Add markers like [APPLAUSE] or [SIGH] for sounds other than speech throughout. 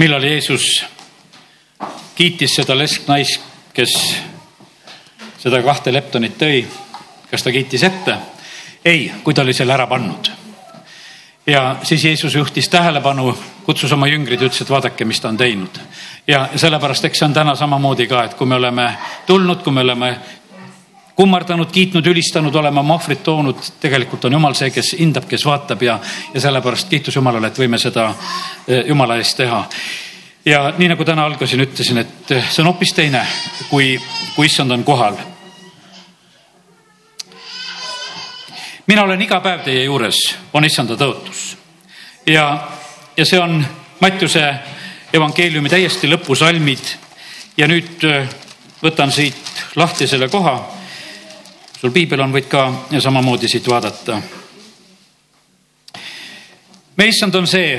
millal Jeesus kiitis seda lesknaist, kes seda kahte leptonit tõi, kas ta kiitis ette? ei, kui ta oli selle ära pannud. ja siis Jeesus juhtis tähelepanu, kutsus oma jüngrid, ütles, et vaadake, mis ta on teinud. ja sellepärast, eks see on täna samamoodi ka, et kui me oleme tulnud, kui me oleme kummardanud, kiitnud, ülistanud, oleme oma ohvrit toonud, tegelikult on Jumal see, kes hindab, kes vaatab ja, ja sellepärast kiitus Jumalale, et võime seda eh, Jumala eest teha. ja nii nagu täna algasin, ütlesin, et see on hoopis teine, kui, kui issand on kohal. mina olen iga päev teie juures, on issanda tõotus ja, ja see on Mattiuse evangeeliumi täiesti lõpusalmid ja nüüd eh, võtan siit lahti selle koha sul piibel on, võid ka samamoodi siit vaadata. meie issand on see,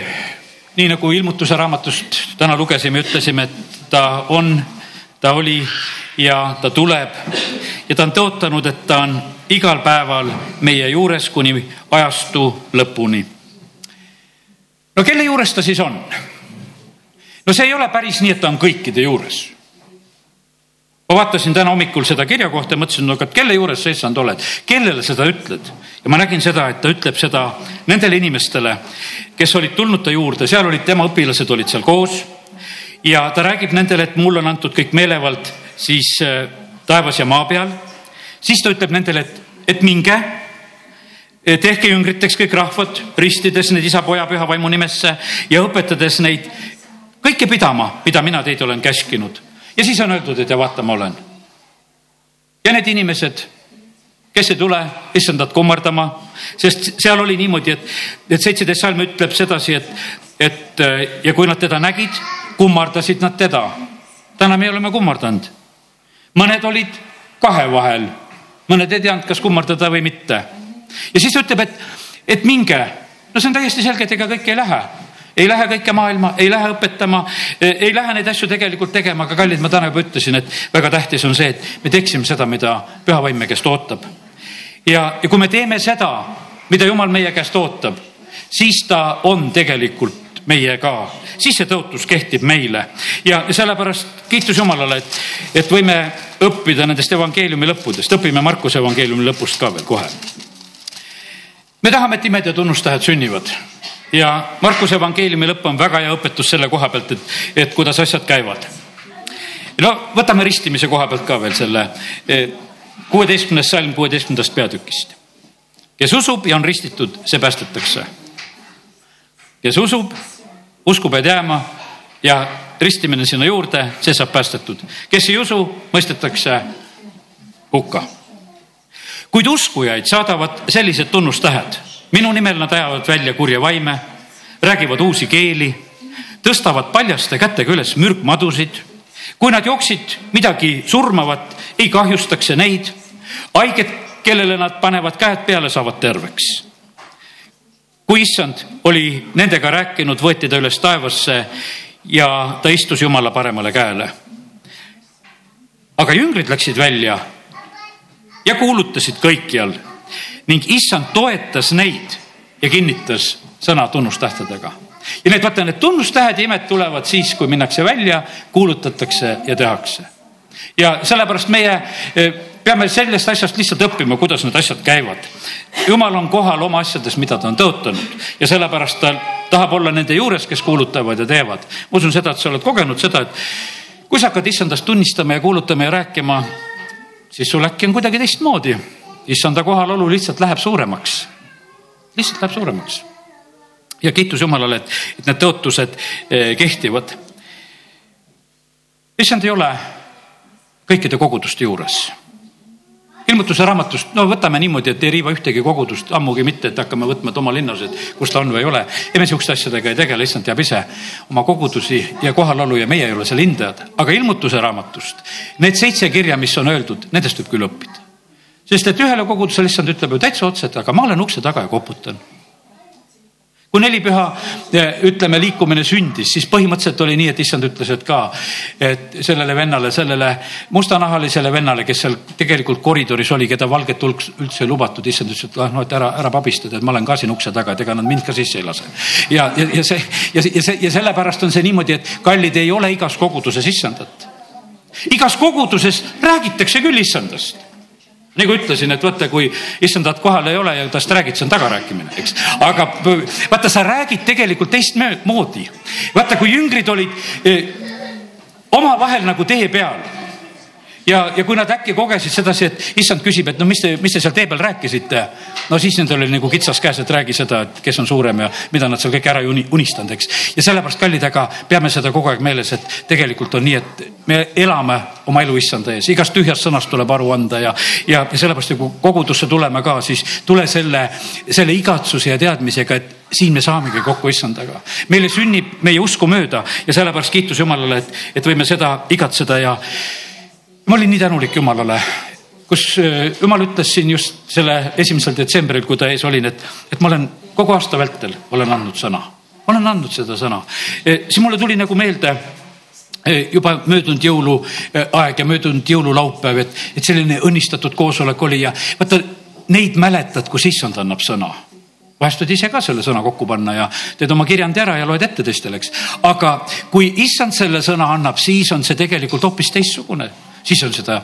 nii nagu ilmutuse raamatust täna lugesime, ütlesime, et ta on, ta oli ja ta tuleb ja ta on tõotanud, et ta on igal päeval meie juures kuni ajastu lõpuni. no kelle juures ta siis on? no see ei ole päris nii, et ta on kõikide juures ma vaatasin täna hommikul seda kirja kohta ja mõtlesin, no aga kelle juures sa issand oled, kellele seda ütled? ja ma nägin seda, et ta ütleb seda nendele inimestele, kes olid tulnud ta juurde, seal olid tema õpilased olid seal koos. ja ta räägib nendele, et mulle on antud kõik meelevald siis äh, taevas ja maa peal. siis ta ütleb nendele, et, et minge tehke jüngriteks kõik rahvad, ristides need isa, poja, püha vaimu nimesse ja õpetades neid kõike pidama, mida mina teid olen käskinud ja siis on öeldud, et ja vaata, ma olen. ja need inimesed, kes ei tule issandat kummardama, sest seal oli niimoodi, et, et seitseteist salm ütleb sedasi, et, et ja kui nad teda nägid, kummardasid nad teda. täna me oleme kummardanud. mõned olid kahe vahel, mõned ei teadnud, kas kummardada või mitte. ja siis ütleb, et, et minge. no see on täiesti selge, et ega kõik ei lähe ei lähe kõike maailma, ei lähe õpetama, ei lähe neid asju tegelikult tegema, aga kallid, ma täna juba ütlesin, et väga tähtis on see, et me teeksime seda, mida püha vaim meie käest ootab. ja, ja kui me teeme seda, mida jumal meie käest ootab, siis ta on tegelikult meiega, siis see tõotus kehtib meile. Ja sellepärast kiitus Jumalale, et, et võime õppida nendest evangeeliumi lõppudest, õpime Markuse evangeeliumi lõpust ka veel kohe. me tahame, et imed ja tunnustähed sünnivad ja Markuse evangeeliumi lõpp on väga hea õpetus selle koha pealt, et, et kuidas asjad käivad. no võtame ristimise koha pealt ka veel selle e, kuueteistkümnes salm kuueteistkümnendast peatükist. kes usub ja on ristitud, see päästetakse. kes usub, usku pead jääma ja ristimine sinna juurde, see saab päästetud. kes ei usu, mõistetakse hukka. kuid uskujaid saadavad sellised tunnustähed minu nimel nad ajavad välja kurja vaime, räägivad uusi keeli, tõstavad paljaste kätega üles mürkmadusid. kui nad jooksid midagi surmavat, ei kahjustaks see neid. haiged, kellele nad panevad käed peale, saavad terveks. kui issand oli nendega rääkinud, võeti ta üles taevasse ja ta istus Jumala paremale käele. aga jüngrid läksid välja ja kuulutasid kõikjal ning issand toetas neid ja kinnitas sõna tunnustähtedega. ja need, vaata, need tunnustähed ja imed tulevad siis, kui minnakse välja, kuulutatakse ja tehakse. ja sellepärast meie eh, peame sellest asjast lihtsalt õppima, kuidas need asjad käivad. jumal on kohal oma asjades, mida ta on tõotanud ja sellepärast ta tahab olla nende juures, kes kuulutavad ja teevad. ma usun seda, et sa oled kogenud seda, et kui sa hakkad issandast tunnistama ja kuulutama ja rääkima, siis sul äkki on kuidagi teistmoodi issanda kohalolu lihtsalt läheb suuremaks. lihtsalt läheb suuremaks. ja kiitus Jumalale, et, et need tõotused eh, kehtivad. issand ei ole kõikide koguduste juures ilmutuse raamatust, no võtame niimoodi, et ei riiva ühtegi kogudust, ammugi mitte, et hakkame võtma, et oma linnas, et kus ta on või ei ole. ja me sihukeste asjadega ei tegele, issand teab ise oma kogudusi ja kohalolu ja meie ei ole seal hindajad. aga ilmutuse raamatust, need seitse kirja, mis on öeldud, nendest võib küll õppida sest et ühele kogudusele issand ütleb ju täitsa otse, et aga ma olen ukse taga ja koputan. kui nelipüha ütleme, liikumine sündis, siis põhimõtteliselt oli nii, et issand ütles, et ka, et sellele vennale, sellele mustanahalisele vennale, kes seal tegelikult koridoris oli, keda valget hulk üldse ei lubatud, issand ütles, et noh, et ära, ära pabistada, et ma olen ka siin ukse taga, et ega nad mind ka sisse ei lase. ja, ja, ja see ja, ja see ja sellepärast on see niimoodi, et kallid ei ole igas koguduses issandat. igas koguduses räägitakse küll issandast nagu ütlesin, et vaata, kui issandat kohal ei ole ja tast räägid, see on tagarääkimine, eks. aga vaata, sa räägid tegelikult teistmoodi. vaata, kui jüngrid olid eh, omavahel nagu tee peal ja, ja kui nad äkki kogesid sedasi, et issand küsib, et no mis te, mis te seal tee peal rääkisite. no siis nendel oli nagu kitsas käes, et räägi seda, et kes on suurem ja mida nad seal kõik ära unistanud, eks. ja sellepärast, kallid, aga peame seda kogu aeg meeles, et tegelikult on nii, et me elame oma elu issanda ees, igast tühjast sõnast tuleb aru anda ja, ja, ja sellepärast, kui kogudusse tuleme ka, siis tule selle, selle igatsuse ja teadmisega, et siin me saamegi kokku issandaga. meile sünnib meie usku mööda ja sellepärast kiitus Jumalale, et, et võime seda igatseda ja ma olin nii tänulik Jumalale, kus äh, Jumal ütles siin just selle esimesel detsembril, kui ta ees olin, et, et ma olen kogu aasta vältel olen andnud sõna, olen andnud seda sõna. Äh, siis mulle tuli nagu meelde äh, juba möödunud jõuluaeg ja möödunud jõululaupäev, et, et selline õnnistatud koosolek oli ja vaata neid mäletad, kus issand annab sõna vahest võid ise ka selle sõna kokku panna ja teed oma kirjandi ära ja loed ette teistele, eks. aga kui issand selle sõna annab, siis on see tegelikult hoopis teistsugune siis on seda,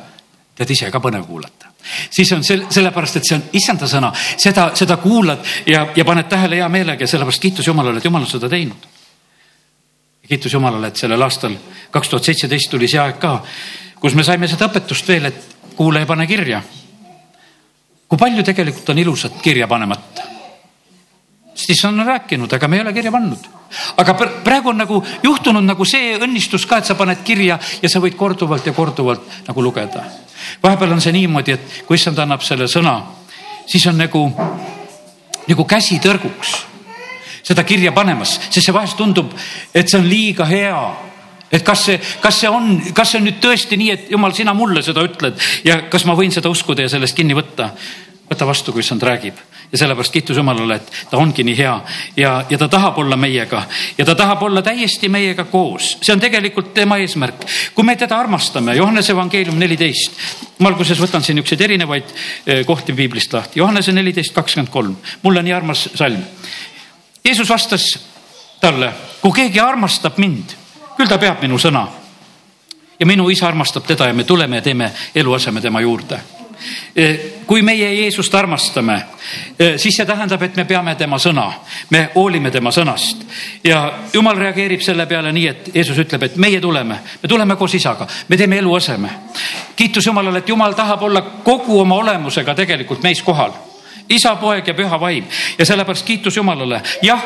tead ise ka põnev kuulata. siis on sel-, sellepärast, et see on issanda sõna, seda, seda kuulad ja, ja paned tähele hea meelega ja sellepärast kiitus Jumalale, et Jumal on seda teinud. kiitus Jumalale, et sellel aastal kaks tuhat seitseteist tuli see aeg ka, kus me saime seda õpetust veel, et kuula ja pane kirja. kui palju tegelikult on ilusat kirja panemata siis on rääkinud, aga me ei ole kirja pannud. aga praegu on nagu juhtunud nagu see õnnistus ka, et sa paned kirja ja sa võid korduvalt ja korduvalt nagu lugeda. vahepeal on see niimoodi, et kui issand annab selle sõna, siis on nagu, nagu käsi tõrguks seda kirja panemas, sest see vahest tundub, et see on liiga hea et kas see, kas see on, kas see on nüüd tõesti nii, et jumal, sina mulle seda ütled ja kas ma võin seda uskuda ja sellest kinni võtta? võta vastu, kui issand räägib ja sellepärast kiitus Jumalale, et ta ongi nii hea ja, ja ta tahab olla meiega ja ta tahab olla täiesti meiega koos. see on tegelikult tema eesmärk. kui me teda armastame, Johannese evangeelium neliteist, ma alguses võtan siin niisuguseid erinevaid eh, kohti piiblist lahti. Johannese neliteist, kakskümmend kolm, mulle nii armas salm. Jeesus vastas talle, kui keegi armastab mind, küll ta peab minu sõna. ja minu isa armastab teda ja me tuleme ja teeme eluaseme tema juurde kui meie Jeesust armastame, siis see tähendab, et me peame tema sõna, me hoolime tema sõnast. Ja jumal reageerib selle peale nii, et Jeesus ütleb, et meie tuleme, me tuleme koos isaga, me teeme eluaseme. kiitus Jumalale, et Jumal tahab olla kogu oma olemusega tegelikult meis kohal. Isa, poeg ja püha vaim. Ja sellepärast kiitus Jumalale. jah,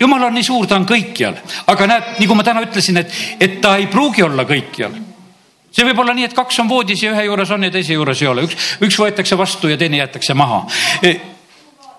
Jumal on nii suur, ta on kõikjal, aga näed, nagu ma täna ütlesin, et, et ta ei pruugi olla kõikjal see võib olla nii, et kaks on voodis ja ühe juures on ja teise juures ei ole, üks, üks võetakse vastu ja teine jäetakse maha. E,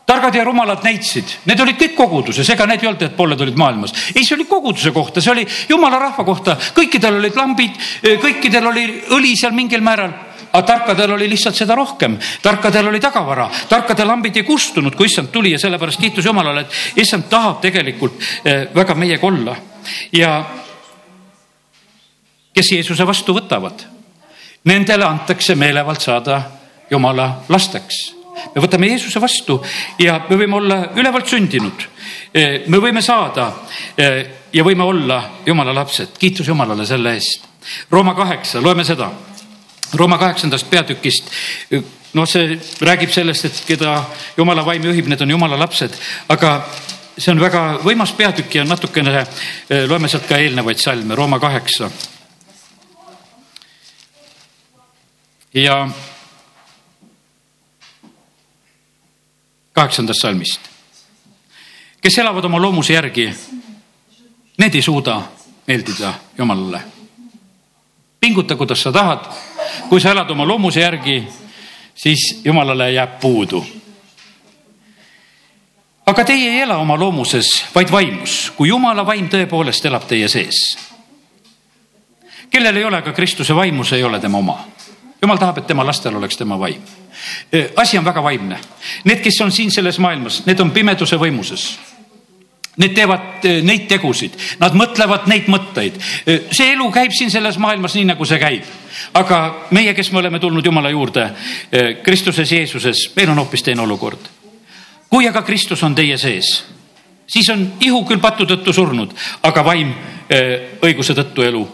targad ja rumalad näitsid, need olid kõik koguduses, ega need ei olnud, et pooled olid maailmas. ei, see oli koguduse kohta, see oli jumala rahva kohta, kõikidel olid lambid, e, kõikidel oli õli seal mingil määral. Aga tarkadel oli lihtsalt seda rohkem, tarkadel oli tagavara, tarkade lambid ei kustunud, kui issand tuli ja sellepärast kiitus Jumalale, et issand tahab tegelikult e, väga meiega olla. Ja kes Jeesuse vastu võtavad, nendele antakse meelevald saada Jumala lasteks. me võtame Jeesuse vastu ja me võime olla ülevalt sündinud. me võime saada ja võime olla Jumala lapsed, kiitus Jumalale selle eest. Rooma kaheksa, loeme seda. Rooma kaheksandast peatükist noh, see räägib sellest, et keda jumala vaim juhib, need on jumala lapsed, aga see on väga võimas peatükk ja natukene loeme sealt ka eelnevaid salme, Rooma kaheksa ja kaheksandast salmist. kes elavad oma loomuse järgi, need ei suuda meeldida Jumalale. pinguta, kuidas sa tahad. kui sa elad oma loomuse järgi, siis Jumalale jääb puudu. aga teie ei ela oma loomuses, vaid vaimus, kui Jumala vaim tõepoolest elab teie sees. kellel ei ole ka Kristuse vaimu, see ei ole tema oma jumal tahab, et tema lastel oleks tema vaim. asi on väga vaimne. Need, kes on siin selles maailmas, need on pimeduse võimuses. Need teevad neid tegusid, nad mõtlevad neid mõtteid. See elu käib siin selles maailmas nii, nagu see käib. aga meie, kes me oleme tulnud Jumala juurde Kristuses Jeesuses, meil on hoopis teine olukord. kui aga Kristus on teie sees, siis on ihu küll patu tõttu surnud, aga vaim õiguse tõttu elu.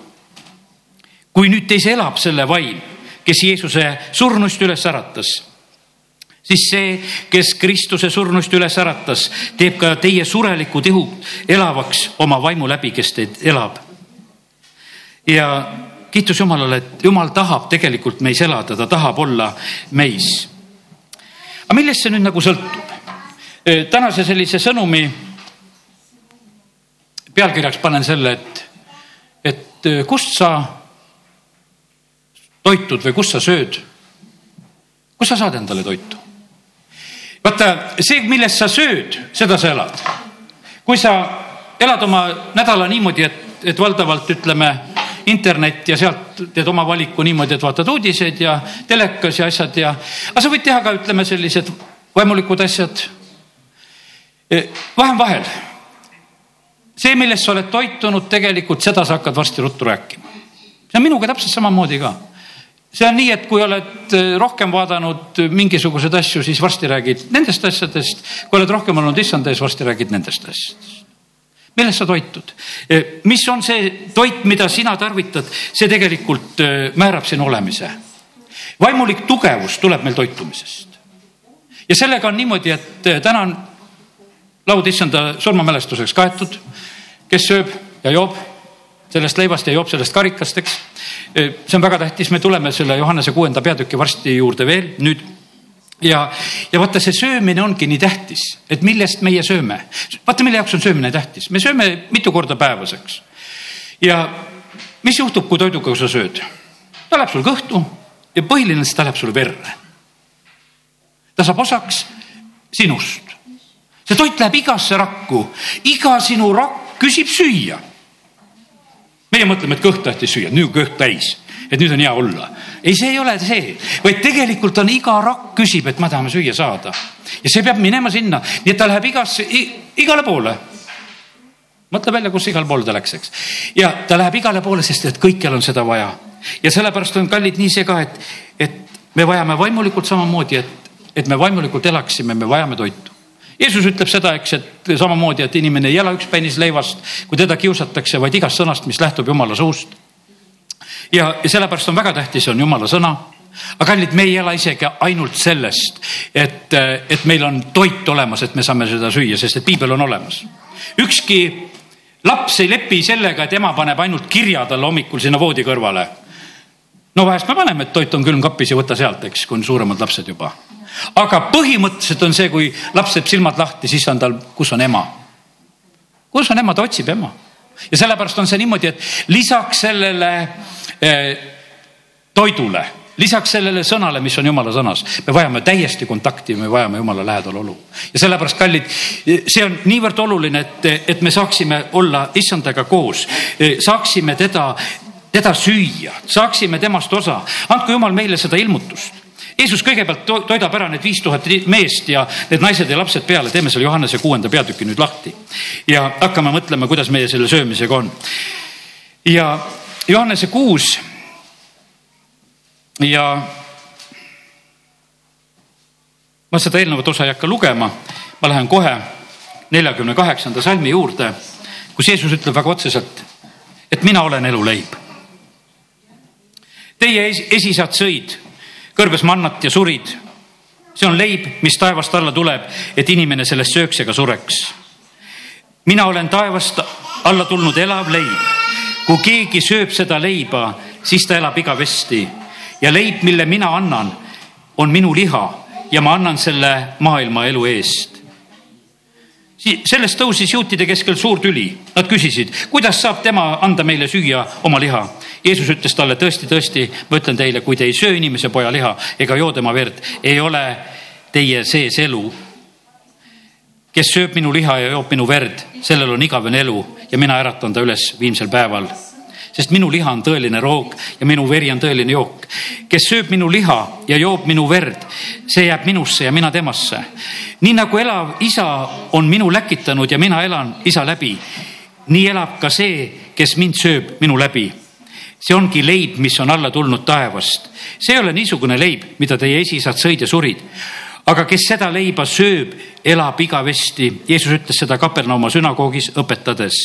kui nüüd teis elab selle vaim, kes Jeesuse surnuist üles äratas siis see, kes Kristuse surnust üles äratas, teeb ka teie surelikud ihud elavaks oma vaimu läbi, kes teid elab. ja kiitus Jumalale, et Jumal tahab tegelikult meis elada, ta tahab olla meis. aga millest see nüüd nagu sõltub? tänase sellise sõnumi pealkirjaks panen selle, et, et kust sa toitud või kust sa sööd? kust sa saad endale toitu? vaata see, millest sa sööd, seda sa elad. kui sa elad oma nädala niimoodi, et, et valdavalt ütleme internet ja sealt teed oma valiku niimoodi, et vaatad uudiseid ja telekas ja asjad ja, aga sa võid teha ka, ütleme, sellised vaimulikud asjad. E, vahe on vahel. see, millest sa oled toitunud, tegelikult seda sa hakkad varsti ruttu rääkima. see on minuga täpselt samamoodi ka see on nii, et kui oled äh, rohkem vaadanud mingisuguseid asju, siis varsti räägid nendest asjadest. kui oled rohkem olnud issanda ees, varsti räägid nendest asjadest. millest sa toitud? Äh, mis on see toit, mida sina tarvitad, see tegelikult äh, määrab sinu olemise. vaimulik tugevus tuleb meil toitumisest. ja sellega on niimoodi, et täna on laud issanda surmamälestuseks kaetud, kes sööb ja joob sellest leivast ja joob sellest karikast, eks. see on väga tähtis, me tuleme selle Johannese kuuenda peatüki varsti juurde veel nüüd ja, ja vaata, see söömine ongi nii tähtis, et millest meie sööme. vaata, mille jaoks on söömine tähtis, me sööme mitu korda päevas, eks. ja mis juhtub, kui toiduga sa sööd? ta läheb sul kõhtu ja põhiline, ta läheb sul verre. ta saab osaks sinust. see toit läheb igasse rakku, iga sinu rakk küsib süüa meie mõtleme, et kõht tahtis süüa, nüüd kõht täis, et nüüd on hea olla. ei, see ei ole see, vaid tegelikult on iga rakk küsib, et ma tahame süüa saada. ja see peab minema sinna, nii et ta läheb igasse, igale poole. mõtle välja, kus igal pool ta läks, eks. ja ta läheb igale poole, sest et kõikjal on seda vaja. ja sellepärast on kallid nii see ka, et, et me vajame vaimulikult samamoodi, et, et me vaimulikult elaksime, me vajame toitu Jeesus ütleb seda, eks, et samamoodi, et inimene ei ela üks pennis leivast, kui teda kiusatakse, vaid igast sõnast, mis lähtub jumala suust. ja, sellepärast on väga tähtis, on jumala sõna. aga kallid, me ei ela isegi ainult sellest, et, et meil on toit olemas, et me saame seda süüa, sest et piibel on olemas. ükski laps ei lepi sellega, et ema paneb ainult kirja talle hommikul sinna voodi kõrvale. no vahest me paneme, et toit on külmkapis ja võta sealt, eks, kui on suuremad lapsed juba aga põhimõtteliselt on see, kui laps teeb silmad lahti, siis on tal, kus on ema. kus on ema, ta otsib ema. ja sellepärast on see niimoodi, et lisaks sellele eh, toidule, lisaks sellele sõnale, mis on jumala sõnas, me vajame täiesti kontakti, me vajame jumala lähedal olu. ja sellepärast, kallid, see on niivõrd oluline, et, et me saaksime olla issandaga koos, saaksime teda, teda süüa, saaksime temast osa. andku jumal meile seda ilmutust Jeesus kõigepealt toidab ära need viis tuhat meest ja need naised ja lapsed peale, teeme selle Johannese kuuenda peatüki nüüd lahti ja hakkame mõtlema, kuidas meie selle söömisega on. ja Johannese kuus ja ma seda eelnevat osa ei hakka lugema, ma lähen kohe neljakümne kaheksanda salmi juurde, kus Jeesus ütleb väga otseselt, et mina olen eluleib. Teie esisad sõid kõrbes mannat ja surid. see on leib, mis taevast alla tuleb, et inimene sellest sööks ega sureks. mina olen taevast alla tulnud elav leib. kui keegi sööb seda leiba, siis ta elab igavesti ja leib, mille mina annan, on minu liha ja ma annan selle maailma elu eest sellest tõusis juutide keskel suur tüli. Nad küsisid, kuidas saab tema anda meile süüa oma liha. Jeesus ütles talle tõesti, tõesti, ma ütlen teile, kui te ei söö inimese poja liha ega joo tema verd, ei ole teie sees elu. kes sööb minu liha ja joob minu verd, sellel on igavene elu ja mina äratan ta üles viimsel päeval. sest minu liha on tõeline roog ja minu veri on tõeline jook. kes sööb minu liha ja joob minu verd, see jääb minusse ja mina temasse. nii nagu elav isa on minu läkitanud ja mina elan isa läbi, nii elab ka see, kes mind sööb minu läbi see ongi leib, mis on alla tulnud taevast. see ei ole niisugune leib, mida teie esiisad sõid ja surid aga kes seda leiba sööb, elab igavesti. Jeesus ütles seda Kapernauma sünagoogis õpetades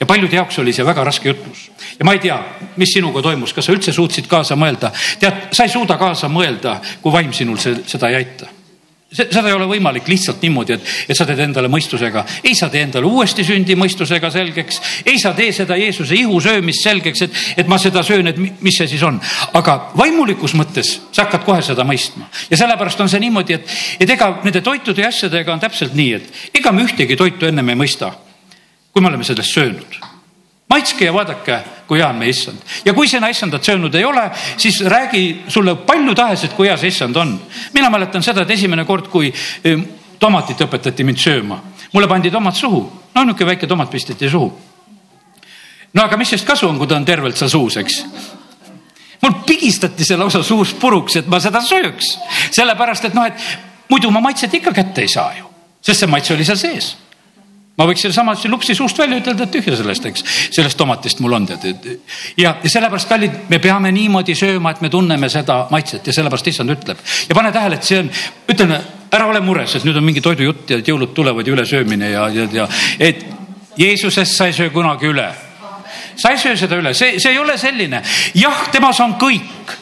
ja paljude jaoks oli see väga raske jutlus. ja ma ei tea, mis sinuga toimus, kas sa üldse suutsid kaasa mõelda? tead, sa ei suuda kaasa mõelda, kui vaim sinul seda ei aita seda ei ole võimalik lihtsalt niimoodi, et, et sa teed endale mõistusega, ei sa tee endale uuesti sündi mõistusega selgeks, ei sa tee seda Jeesuse ihu söömist selgeks, et, et ma seda söön, et mis see siis on. aga vaimulikus mõttes sa hakkad kohe seda mõistma. Ja sellepärast on see niimoodi, et, et ega nende toitude ja asjadega on täpselt nii, et ega me ühtegi toitu ennem ei mõista, kui me oleme sellest söönud maitske ja vaadake, kui hea on meie issand. ja kui sina issandat söönud ei ole, siis räägi sulle palju tahes, et kui hea see issand on. mina mäletan seda, et esimene kord, kui eh, tomatit õpetati mind sööma, mulle pandi tomat suhu, no niisugune väike tomat pisteti suhu. no aga mis sest kasu on, kui ta on tervelt seal suus, eks mul pigistati see lausa suus puruks, et ma seda sööks, sellepärast et noh, et muidu ma maitset ikka kätte ei saa ju, sest see maitse oli seal sees ma võiks sellesama lupsi suust välja ütelda, et tühja sellest, eks, sellest tomatist mul on tead. ja, ja sellepärast, kallid, me peame niimoodi sööma, et me tunneme seda maitset ja sellepärast issand ütleb ja pane tähele, et see on, ütleme, ära ole mures, et nüüd on mingi toidujutt ja jõulud tulevad ja ülesöömine ja, ja, ja et Jeesusest sa ei söö kunagi üle. sa ei söö seda üle, see, see ei ole selline, jah, temas on kõik,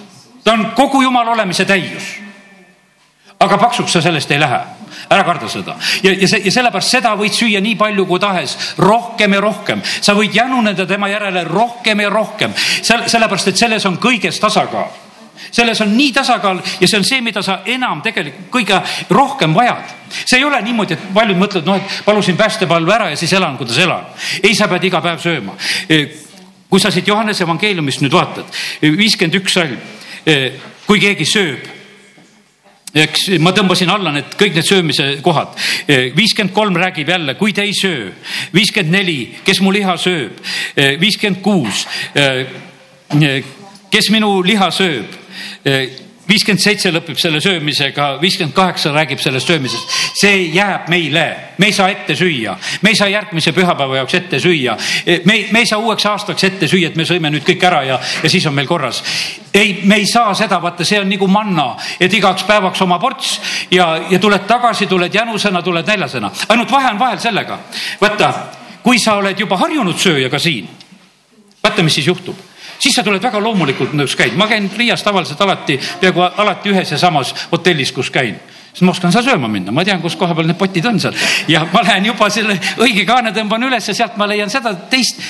ta on kogu jumala olemise täius. Aga paksuks sa sellest ei lähe ära karda seda ja, ja see ja sellepärast seda võid süüa nii palju kui tahes, rohkem ja rohkem, sa võid januneda tema järele rohkem ja rohkem, sellepärast et selles on kõiges tasakaal selles on nii tasakaal ja see on see, mida sa enam tegelikult kõige rohkem vajad. see ei ole niimoodi, et paljud mõtlevad, noh, et palusin päästepalve ära ja siis elan, kuidas elan. ei, sa pead iga päev sööma. E, kui sa siit Johannese evangeeliumist nüüd vaatad, e, viiskümmend üks salm, e, kui keegi sööb eks ma tõmbasin alla need kõik need söömise kohad. viiskümmend kolm räägib jälle, kui te ei söö. viiskümmend neli, kes mu liha sööb. viiskümmend kuus, kes minu liha sööb viiskümmend seitse lõpeb selle söömisega, viiskümmend kaheksa räägib sellest söömisest. see jääb meile, me ei saa ette süüa, me ei saa järgmise pühapäeva jaoks ette süüa. me ei, me ei saa uueks aastaks ette süüa, et me sõime nüüd kõik ära ja, ja siis on meil korras. ei, me ei saa seda, vaata, see on nagu manna, et igaks päevaks oma ports ja, ja tuled tagasi, tuled jänusena, tuled näljasena. ainult vahe on vahel sellega, vaata, kui sa oled juba harjunud sööjaga siin, vaata, mis siis juhtub siis sa tuled väga loomulikult nõus käid, ma käin Riias tavaliselt alati, peaaegu alati ühes ja samas hotellis, kus käin siis ma oskan seal sööma minna, ma tean, kus koha peal need potid on seal ja ma lähen juba selle õige kaane tõmban üles ja sealt ma leian seda teist.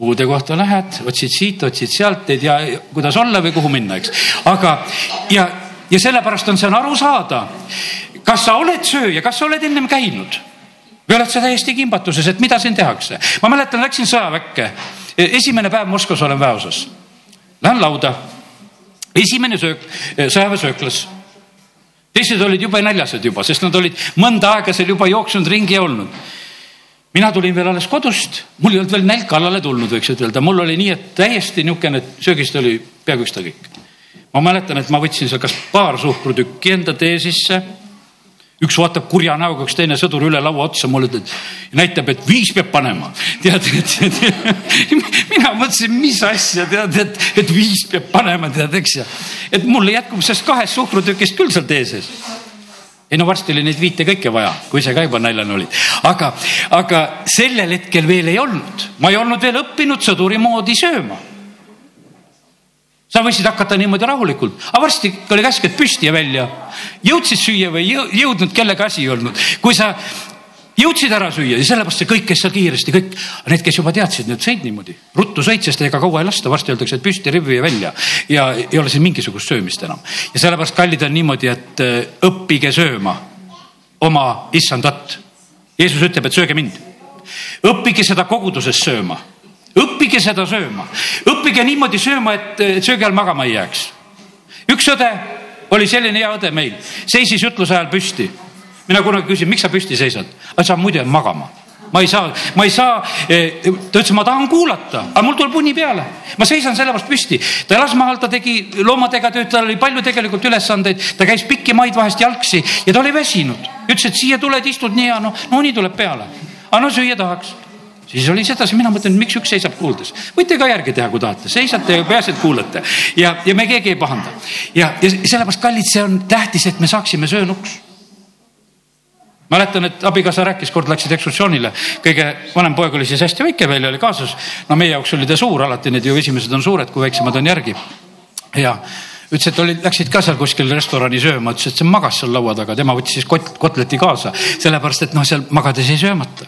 uude kohta lähed, otsid siit, otsid sealt, ei tea, kuidas olla või kuhu minna, eks. aga, ja, ja sellepärast on, see on aru saada, kas sa oled sööja, kas sa oled ennem käinud või oled sa täiesti kimbatuses, et mida siin tehakse. ma mäletan, läksin sõjaväkke esimene päev Moskvas olen väeosas. Lähen lauda. esimene söök, sõjaväesööklas. teised olid jube näljased juba, sest nad olid mõnda aega seal juba jooksnud ringi ja olnud mina tulin veel alles kodust, mul ei olnud veel nälg kallale tulnud, võiks ütelda, mul oli nii, et täiesti niisugune, et söögist oli peaaegu ükskõik. ma mäletan, et ma võtsin seal kas paar suhkrutükki enda tee sisse üks vaatab kurja näoga, üks teine sõdur üle laua otsa mulle, näitab, et viis peab panema. tead, et, et mina mõtlesin, mis asja, tead, et, et viis peab panema, tead, eks ja. et mul jätkub sellest kahest suhkrutükist küll seal tee sees. ei no varsti oli neid viite kõike vaja, kui sa ka juba näljane olid, aga, aga sellel hetkel veel ei olnud, ma ei olnud veel õppinud sõduri moodi sööma sa võisid hakata niimoodi rahulikult, aga varsti oli käsk, et püsti ja välja. jõudsid süüa või ei jõudnud, kellega asi ei olnud. kui sa jõudsid ära süüa ja sellepärast see kõik käis seal kiiresti, kõik need, kes juba teadsid, need sõid niimoodi. ruttu sõid, sest ega kaua ei lasta, varsti öeldakse, et püsti, rivvi ja välja ja ei ole siin mingisugust söömist enam. ja sellepärast kallid on niimoodi, et äh, õppige sööma oma issandat. Jeesus ütleb, et sööge mind. õppige seda koguduses sööma õppige seda sööma, õppige niimoodi sööma, et söögi all magama ei jääks. üks õde oli selline hea õde meil, seisis jutluse ajal püsti. mina kunagi küsin, miks sa püsti seisad? saab muidu jääd magama. ma ei saa, ma ei saa, eh, ta ütles, ma tahan kuulata, aga mul tuleb uni peale. ma seisan sellepärast püsti. ta elas maal, ta tegi loomadega tööd, tal oli palju tegelikult ülesandeid, ta käis pikki maid vahest jalgsi ja ta oli väsinud. ütles, et siia tuled, istud nii ja noh, no uni tuleb peale. aga no süüa tahaks siis oli sedasi, mina mõtlen, miks üks seisab kuuldes. võite ka järgi teha, kui tahate, seisate ja peaasi, et kuulate ja, ja me keegi ei pahanda. ja, ja sellepärast, kallid, see on tähtis, et me saaksime söönuks mäletan, et abikaasa rääkis, kord läksid ekskursioonile, kõige vanem poeg oli siis hästi väike veel ja oli kaasas. no meie jaoks oli ta suur, alati need ju esimesed on suured, kui väiksemad on järgi. ja ütles, et olid, läksid ka seal kuskil restorani sööma, ütles, et see magas seal laua taga, tema võttis siis kot, kotleti kaasa, sellepärast et noh, seal magades ei söömata.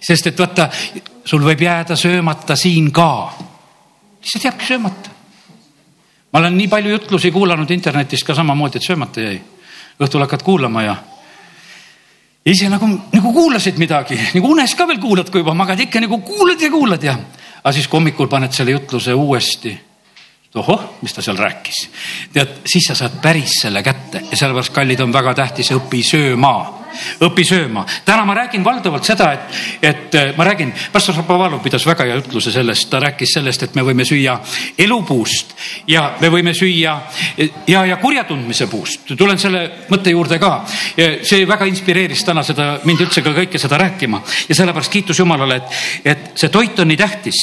Sest et vaata, sul võib jääda söömata siin ka. lihtsalt jääbki söömata. ma olen nii palju jutlusi kuulanud internetist ka samamoodi, et söömata jäi. õhtul hakkad kuulama ja ise nagu, nagu kuulasid midagi, nagu unes ka veel kuulad, kui juba magad, ikka nagu kuulad ja kuulad ja. aga siis kui hommikul paned selle jutluse uuesti. ohoh, mis ta seal rääkis. tead, siis sa saad päris selle kätte ja sellepärast, kallid, on väga tähtis, õpi sööma õpi sööma. täna ma räägin valdavalt seda, et, et äh, ma räägin, pastor Šapovalov pidas väga hea jutluse sellest, ta rääkis sellest, et me võime süüa elupuust ja me võime süüa ja, ja kurja tundmise puust. tulen selle mõtte juurde ka. see väga inspireeris täna seda, mind üldse ka kõike seda rääkima ja sellepärast kiitus Jumalale, et, et see toit on nii tähtis.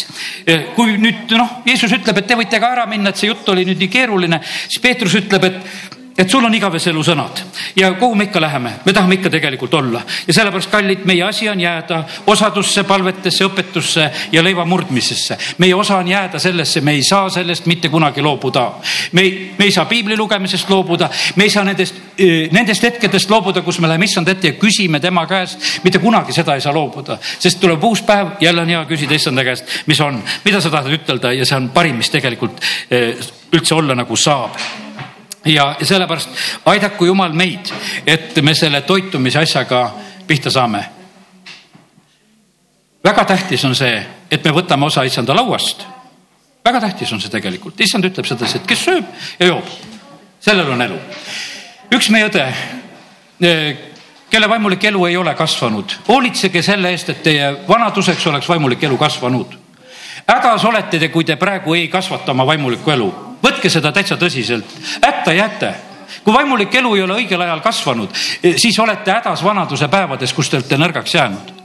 kui nüüd noh, Jeesus ütleb, et te võite ka ära minna, et see jutt oli nüüd nii keeruline, siis Peetrus ütleb, et et sul on igavese elu sõnad ja kuhu me ikka läheme, me tahame ikka tegelikult olla. Ja sellepärast, kallid, meie asi on jääda osadusse, palvetesse, õpetusse ja leiva murdmisesse. meie osa on jääda sellesse, me ei saa sellest mitte kunagi loobuda. me ei, me ei saa piibli lugemisest loobuda, me ei saa nendest, nendest hetkedest loobuda, kus me läheme issand ette ja küsime tema käest, mitte kunagi seda ei saa loobuda, sest tuleb uus päev, jälle on hea küsida issanda käest, mis on, mida sa tahad ütelda? Ja see on parim, mis tegelikult üldse olla nagu saab ja sellepärast aidaku Jumal meid, et me selle toitumise asjaga pihta saame. väga tähtis on see, et me võtame osa issanda lauast. väga tähtis on see tegelikult, issand ütleb sedasi, et kes sööb ja joob, sellel on elu. üks meie õde, eh, kelle vaimulik elu ei ole kasvanud, hoolitsege selle eest, et teie vanaduseks oleks vaimulik elu kasvanud. hädas olete te, kui te praegu ei kasvata oma vaimulikku elu võtke seda täitsa tõsiselt, hätta jäta kui vaimulik elu ei ole õigel ajal kasvanud, eh, siis olete hädas vanaduse päevades, kus te olete nõrgaks jäänud.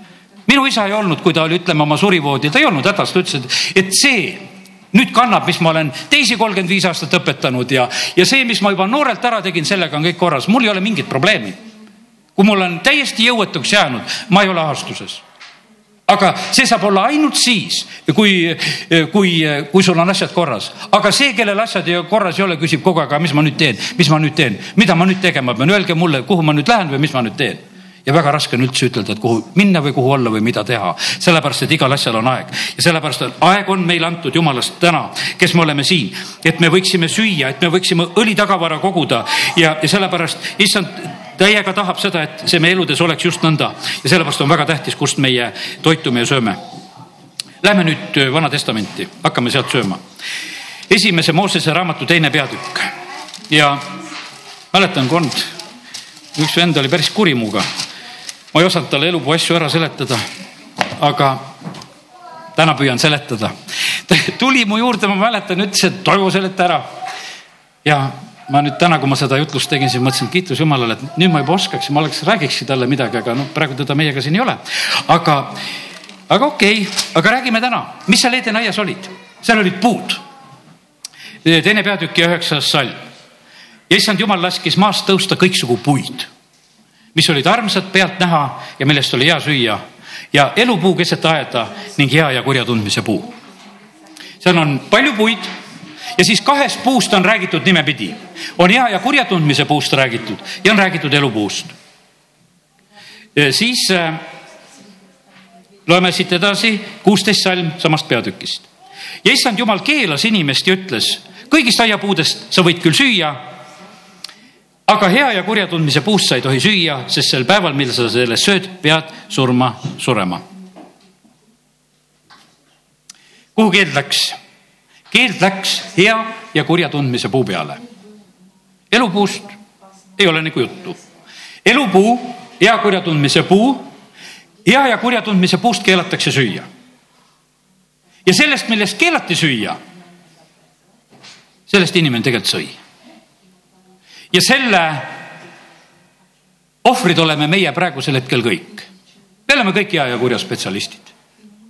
minu isa ei olnud, kui ta oli, ütleme oma surivoodil, ta ei olnud hädas, ta ütles, et, et see nüüd kannab, mis ma olen teisi kolmkümmend viis aastat õpetanud ja, ja see, mis ma juba noorelt ära tegin, sellega on kõik korras, mul ei ole mingit probleemi. kui mul on täiesti jõuetuks jäänud, ma ei ole ahastuses aga see saab olla ainult siis, kui, kui, kui sul on asjad korras, aga see, kellel asjad korras ei ole, küsib kogu aeg, mis ma nüüd teen, mis ma nüüd teen, mida ma nüüd tegema pean, öelge mulle, kuhu ma nüüd lähen või mis ma nüüd teen. Ja väga raske on üldse ütelda, et kuhu minna või kuhu olla või mida teha, sellepärast et igal asjal on aeg. Ja sellepärast on aeg on meile antud jumalast täna, kes me oleme siin, et me võiksime süüa, et me võiksime õlitagavara koguda. Ja, ja sellepärast issand täiega tahab seda, et see meie eludes oleks just nõnda ja sellepärast on väga tähtis, kust meie toitume ja sööme. Lähme nüüd äh, Vana Testamenti, hakkame sealt sööma. esimese Moosese raamatu teine peatükk ja mäletan kord, üks vend oli päris kuri minuga. ma ei osanud talle elupuu asju ära seletada, aga täna püüan seletada. ta [LAUGHS] tuli mu juurde, ma mäletan, ütles, et Toivo seleta ära. ja ma nüüd täna, kui ma seda jutlust tegin, siis mõtlesin, kiitus Jumalale, et nüüd ma juba oskaks, ma oleks, räägikski talle midagi, aga noh, praegu teda meiega siin ei ole. aga, aga okei okay., aga räägime täna, mis seal Edeni aias olid? seal olid puud. teine peatükk ja üheksas salm. ja issand Jumal laskis maast tõusta kõiksugu puid, mis olid armsad pealt näha ja millest oli hea süüa ja elupuu keset aeda ning hea ja kurja tundmise puu. seal on palju puid ja siis kahest puust on räägitud nimepidi. on hea ja kurja tundmise puust räägitud ja on räägitud elupuust. siis äh, loeme siit edasi kuusteist salm samast peatükist. ja issand jumal keelas inimest ja ütles, kõigist aiapuudest sa võid küll süüa, aga hea ja kurja tundmise puust sa ei tohi süüa, sest sel päeval, mil sa sellest sööd, pead surma surema. kuhu keeld läks? Keeld läks hea ja kurja tundmise puu peale. elupuust ei ole nagu juttu. elupuu, hea kurja tundmise puu, hea ja kurja tundmise puust keelatakse süüa. ja sellest, millest keelati süüa, sellest inimene tegelikult sõi. ja selle ohvrid oleme meie praegusel hetkel kõik. me oleme kõik hea ja kurja spetsialistid.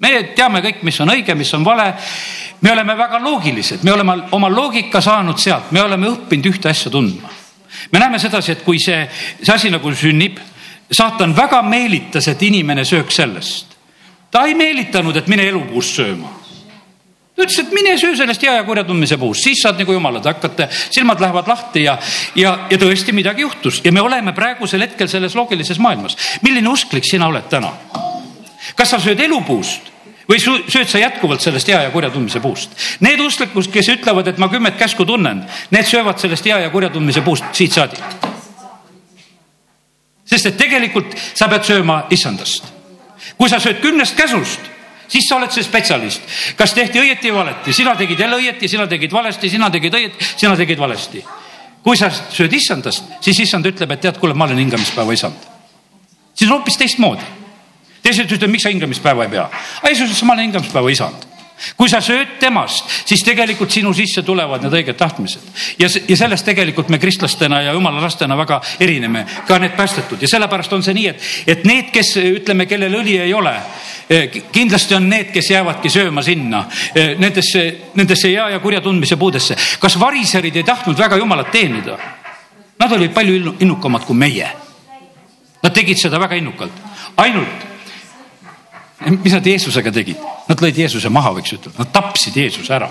me teame kõik, mis on õige, mis on vale. Me oleme väga loogilised, me oleme oma loogika saanud sealt, me oleme õppinud ühte asja tundma. me näeme sedasi, et kui see, see asi nagu sünnib, saatan väga meelitas, et inimene sööks sellest. ta ei meelitanud, et mine elupuust sööma ta ütles, et mine söö sellest hea ja kurja tundmise puust, siis saad nagu jumalad, hakkate, silmad lähevad lahti ja, ja, ja tõesti midagi juhtus ja me oleme praegusel hetkel selles loogilises maailmas. milline usklik sina oled täna? kas sa sööd elupuust või sööd sa jätkuvalt sellest hea ja kurja tundmise puust? Need usklikud, kes ütlevad, et ma kümmet käsku tunnen, need söövad sellest hea ja kurja tundmise puust siit saadik. sest et tegelikult sa pead sööma issandast. kui sa sööd kümnest käsust siis sa oled see spetsialist. kas tehti õieti või valeti, sina tegid jälle õieti, sina tegid valesti, sina tegid õieti, sina tegid valesti. kui sa sööd issandast, siis issand ütleb, et tead, kuule, ma olen hingamispäeva isand. siis hoopis teistmoodi. Teised ütlevad, miks sa hingamispäeva ei pea? Jeesus ütles, ma olen hingamispäeva isand kui sa sööd temast, siis tegelikult sinu sisse tulevad need õiged tahtmised. ja, ja sellest tegelikult me kristlastena ja jumala lastena väga erineme, ka need päästetud ja sellepärast on see nii, et, et need, kes ütleme, kellel õli ei ole, eh, kindlasti on need, kes jäävadki sööma sinna eh, nendesse, nendesse hea ja kurja tundmise puudesse. kas variserid ei tahtnud väga jumalat teenida? Nad olid palju innukamad kui meie. Nad tegid seda väga innukalt, ainult mis nad Jeesusega tegid? Nad lõid Jeesuse maha, võiks ütelda, nad tapsid Jeesuse ära.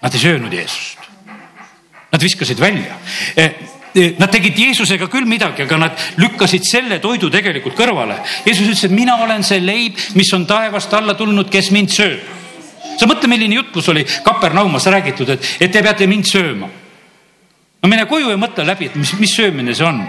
Nad ei söönud Jeesust. Nad viskasid välja. Eh, eh, nad tegid Jeesusega küll midagi, aga nad lükkasid selle toidu tegelikult kõrvale. Jeesus ütles, et mina olen see leib, mis on taevast alla tulnud, kes mind sööb. sa mõtle, milline jutlus oli Kapernaumas räägitud, et, et te peate mind sööma. no mine koju ja mõtle läbi, et mis, mis söömine see on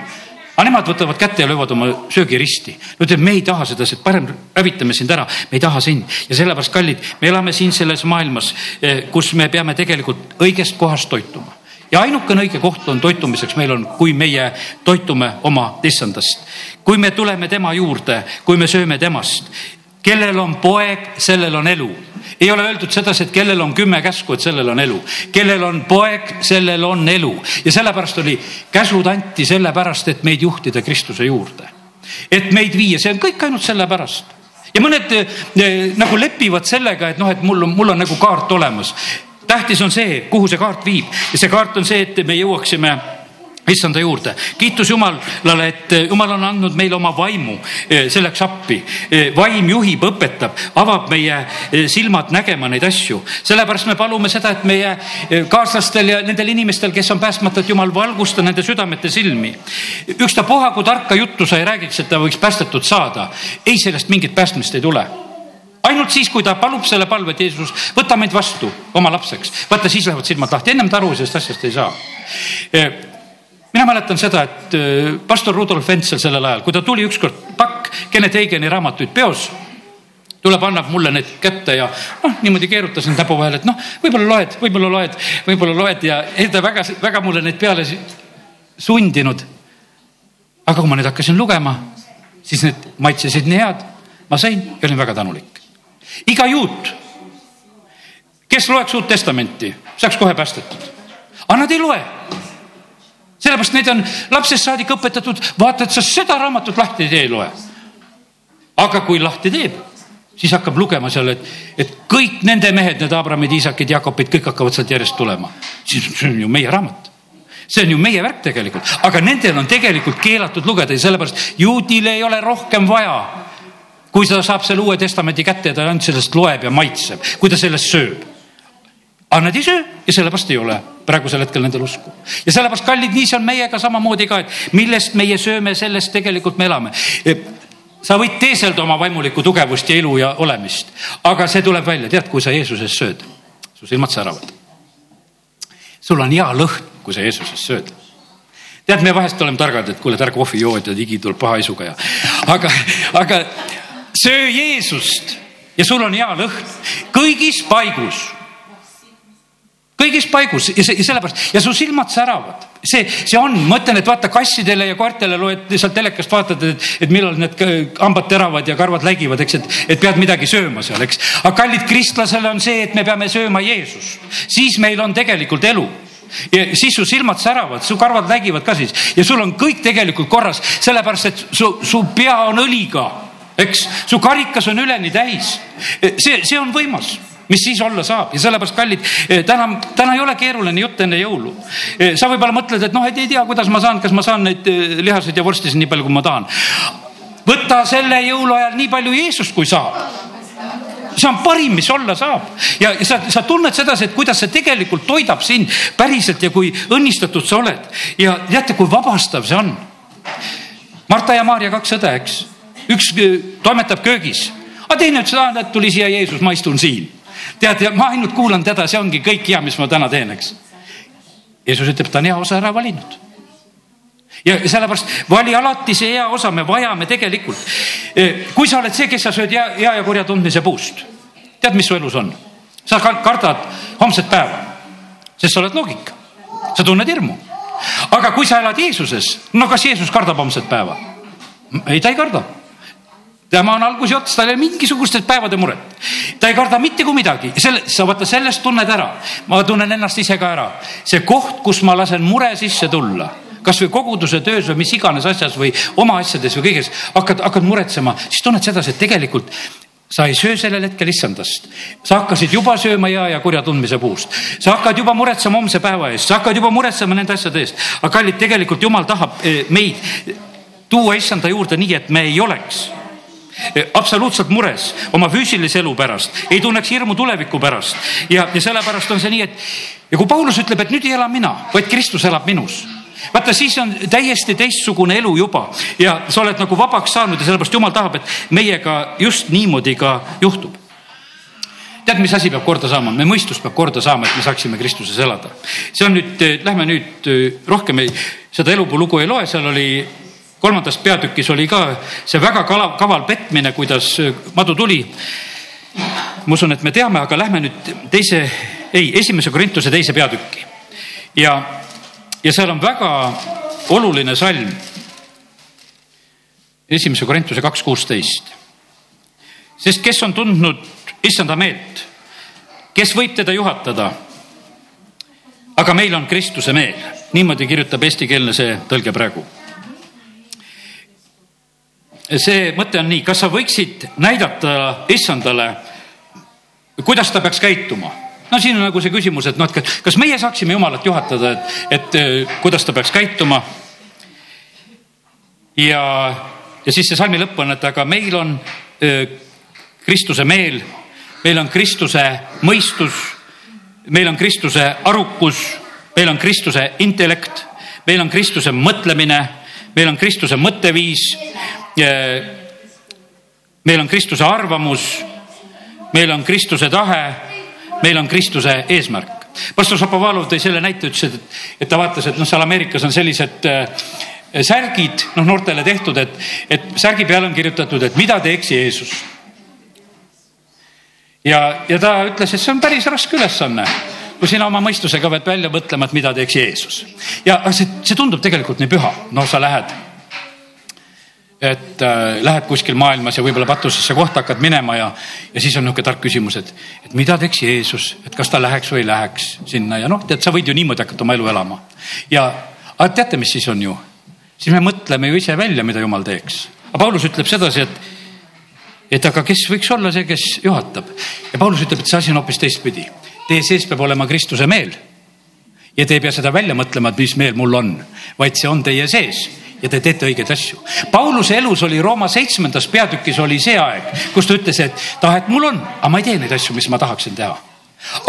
aga nemad võtavad kätte ja löövad oma söögi risti. no ütleb, me ei taha seda, parem hävitame sind ära, me ei taha sind ja sellepärast, kallid, me elame siin selles maailmas, eh, kus me peame tegelikult õigest kohast toituma ja ainukene õige koht on toitumiseks meil on, kui meie toitume oma issandast. kui me tuleme tema juurde, kui me sööme temast, kellel on poeg, sellel on elu ei ole öeldud sedasi, et kellel on kümme käsku, et sellel on elu. kellel on poeg, sellel on elu ja sellepärast oli, käsud anti sellepärast, et meid juhtida Kristuse juurde. et meid viia, see on kõik ainult sellepärast. ja mõned eh, nagu lepivad sellega, et noh, et mul on, mul on nagu kaart olemas. tähtis on see, kuhu see kaart viib ja see kaart on see, et me jõuaksime issanda juurde. kiitus Jumalale, et eh, Jumal on andnud meile oma vaimu eh, selleks appi. Eh, vaim juhib, õpetab, avab meie silmad nägema neid asju. sellepärast me palume seda, et meie kaaslastel ja nendel inimestel, kes on päästmata, et Jumal valgusta nende südamete silmi. ükstapuha, kui tarka juttu sa ei räägiks, et ta võiks päästetud saada. ei, sellest mingit päästmist ei tule ainult siis, kui ta palub selle palve, et Jeesus, võta meid vastu oma lapseks, vaata siis lähevad silmad lahti, ennem ta aru sellest asjast ei saa mina mäletan seda, et äh, pastor Rudolf Ventsel sellel ajal, kui ta tuli ükskord pakk Kennet Eigeni raamatuid peos, tuleb, annab mulle need kätte ja noh, niimoodi keerutasin näpu vahel, et noh, võib-olla loed, võib-olla loed, võib-olla loed ja ei ta väga, väga mulle neid peale sundinud. aga kui ma nüüd hakkasin lugema, siis need maitsesid nii head, ma sain ja olin väga tänulik. iga juut, kes loeks Uut Testamenti, saaks kohe päästetud. aga nad ei loe sellepärast neid on lapsest saadik õpetatud, vaata, et sa seda raamatut lahti ei tee, loe. aga kui lahti teeb, siis hakkab lugema seal, et, et kõik nende mehed, need Abramid, Iisakid, Jakobid, kõik hakkavad sealt järjest tulema. siis see on ju meie raamat see on ju meie värk tegelikult, aga nendel on tegelikult keelatud lugeda ja sellepärast juudil ei ole rohkem vaja. kui ta saab selle Uue Testamendi kätte ja ta ainult sellest loeb ja maitseb, kui ta sellest sööb aga nad ei söö ja sellepärast ei ole praegusel hetkel nendel usku. ja sellepärast, kallid, nii see on meiega samamoodi ka, et millest meie sööme, sellest tegelikult me elame. sa võid teeselda oma vaimulikku tugevust ja ilu ja olemist, aga see tuleb välja, tead, kui sa Jeesusest sööd, su silmad säravad. sul on hea lõhn, kui sa Jeesusest sööd tead, me vahest oleme targad, et kuule, tark kohvijood ja higi tuleb paha isuga ja, aga, aga söö Jeesust ja sul on hea lõhn kõigis paigus kõigis paigus. Ja sellepärast ja su silmad säravad, see, see on, ma ütlen, et vaata kassidele ja koertele loed sealt telekast vaatad, et, et millal need hambad teravad ja karvad läigivad, eks, et, et pead midagi sööma seal, eks. aga kallid kristlasele on see, et me peame sööma Jeesust, siis meil on tegelikult elu. Ja siis su silmad säravad, su karvad lägivad ka siis. Ja sul on kõik tegelikult korras, sellepärast et su, su pea on õliga, eks, su karikas on üleni täis. see, see on võimas mis siis olla saab. Ja sellepärast, kallid, eh, täna, täna ei ole keeruline jutt enne jõulu. Eh, sa võib-olla mõtled, et noh, et ei tea, kuidas ma saan, kas ma saan neid eh, lihaseid ja vorstisid nii palju, kui ma tahan. võta selle jõuluajal nii palju Jeesust, kui saab. See on parim, mis olla saab. Ja sa, sa tunned sedasi, et kuidas see tegelikult toidab sind päriselt ja kui õnnistatud sa oled. Ja teate, kui vabastav see on. Marta ja Maarja kaks õde, eks, üks toimetab köögis, aga teine ütles, et tuli siia Jeesus, ma istun siin tead, ma ainult kuulan teda, see ongi kõik hea, mis ma täna teen, eks. Jeesus ütleb, ta on hea osa ära valinud. ja sellepärast vali alati see hea osa, me vajame tegelikult. E, kui sa oled see, kes sa sööd hea, hea ja kurja tundmise puust, tead, mis su elus on? sa kardad homset päeva, sest sa oled loogika, sa tunned hirmu. aga kui sa elad Jeesuses, no kas Jeesus kardab homset päeva? ei, ta ei karda tema on alguse ots, tal ei ole mingisugustest päevade muret. ta ei karda mitte kui midagi, selle, sa vaata sellest tunned ära. ma tunnen ennast ise ka ära. see koht, kus ma lasen mure sisse tulla kasvõi koguduse töös või mis iganes asjas või oma asjades või kõiges hakkad, hakkad muretsema, siis tunned sedasi, et tegelikult sa ei söö sellel hetkel issandast, sa hakkasid juba sööma hea ja kurja tundmise puust, sa hakkad juba muretsema homse päeva eest, sa hakkad juba muretsema nende asjade eest, aga kallid, tegelikult jumal tahab eh, meid tuua issanda juurde nii, et me ei oleks absoluutselt mures oma füüsilise elu pärast, ei tunneks hirmu tuleviku pärast. Ja, ja sellepärast on see nii, et ja kui Paulus ütleb, et nüüd ei ela mina, vaid Kristus elab minus. Vaata, siis on täiesti teistsugune elu juba. Ja sa oled nagu vabaks saanud ja sellepärast jumal tahab, et meiega just niimoodi ka juhtub. tead, mis asi peab korda saama, me mõistus peab korda saama, et me saaksime Kristuses elada. see on nüüd, eh, lähme nüüd eh, rohkem ei, seda elupuu lugu ei loe, seal oli kolmandas peatükis oli ka see väga kala, kaval petmine, kuidas äh, madu tuli. ma usun, et me teame, aga lähme nüüd teise, ei, esimese Korintuse teise peatükki. ja, ja seal on väga oluline salm. esimese Korintuse kaks kuusteist. sest kes on tundnud issanda meelt, kes võib teda juhatada? aga meil on Kristuse meel, niimoodi kirjutab eestikeelne see tõlge praegu see mõte on nii, kas sa võiksid näidata issandale, kuidas ta peaks käituma? no siin on nagu see küsimus, et noh, et kas meie saaksime jumalat juhatada, et, et äh, kuidas ta peaks käituma. ja, ja siis see salmi lõpp on, et aga meil on öö, äh, Kristuse meel, meil on Kristuse mõistus, meil on Kristuse arukus, meil on Kristuse intellekt, meil on Kristuse mõtlemine, meil on Kristuse mõtteviis, meil on Kristuse arvamus, meil on Kristuse tahe, meil on Kristuse eesmärk. pastor Šapovalov tõi selle näite, ütles, et, et ta vaatas, et noh, seal Ameerikas on sellised äh, särgid, noh, noortele tehtud, et, et särgi peale on kirjutatud, et mida teeks Jeesus. ja, ja ta ütles, et see on päris raske ülesanne kui sina oma mõistusega pead välja mõtlema, et mida teeks Jeesus. ja see, see tundub tegelikult nii püha, no sa lähed et äh, lähed kuskil maailmas ja võib-olla patusesse kohta hakkad minema ja, ja siis on niisugune tark küsimus, et, et mida teeks Jeesus, et kas ta läheks või ei läheks sinna ja noh, tead, sa võid ju niimoodi hakata oma elu elama. ja, aga teate, mis siis on ju? siis me mõtleme ju ise välja, mida jumal teeks. aga Paulus ütleb sedasi, et, et aga kes võiks olla see, kes juhatab ja Paulus ütleb, et see asi on hoopis teistpidi. Teie sees peab olema Kristuse meel ja te ei pea seda välja mõtlema, et mis meel mul on, vaid see on teie sees ja te teete õigeid asju. Pauluse elus oli Rooma seitsmendas peatükis oli see aeg, kus ta ütles, et tahet mul on, aga ma ei tee neid asju, mis ma tahaksin teha.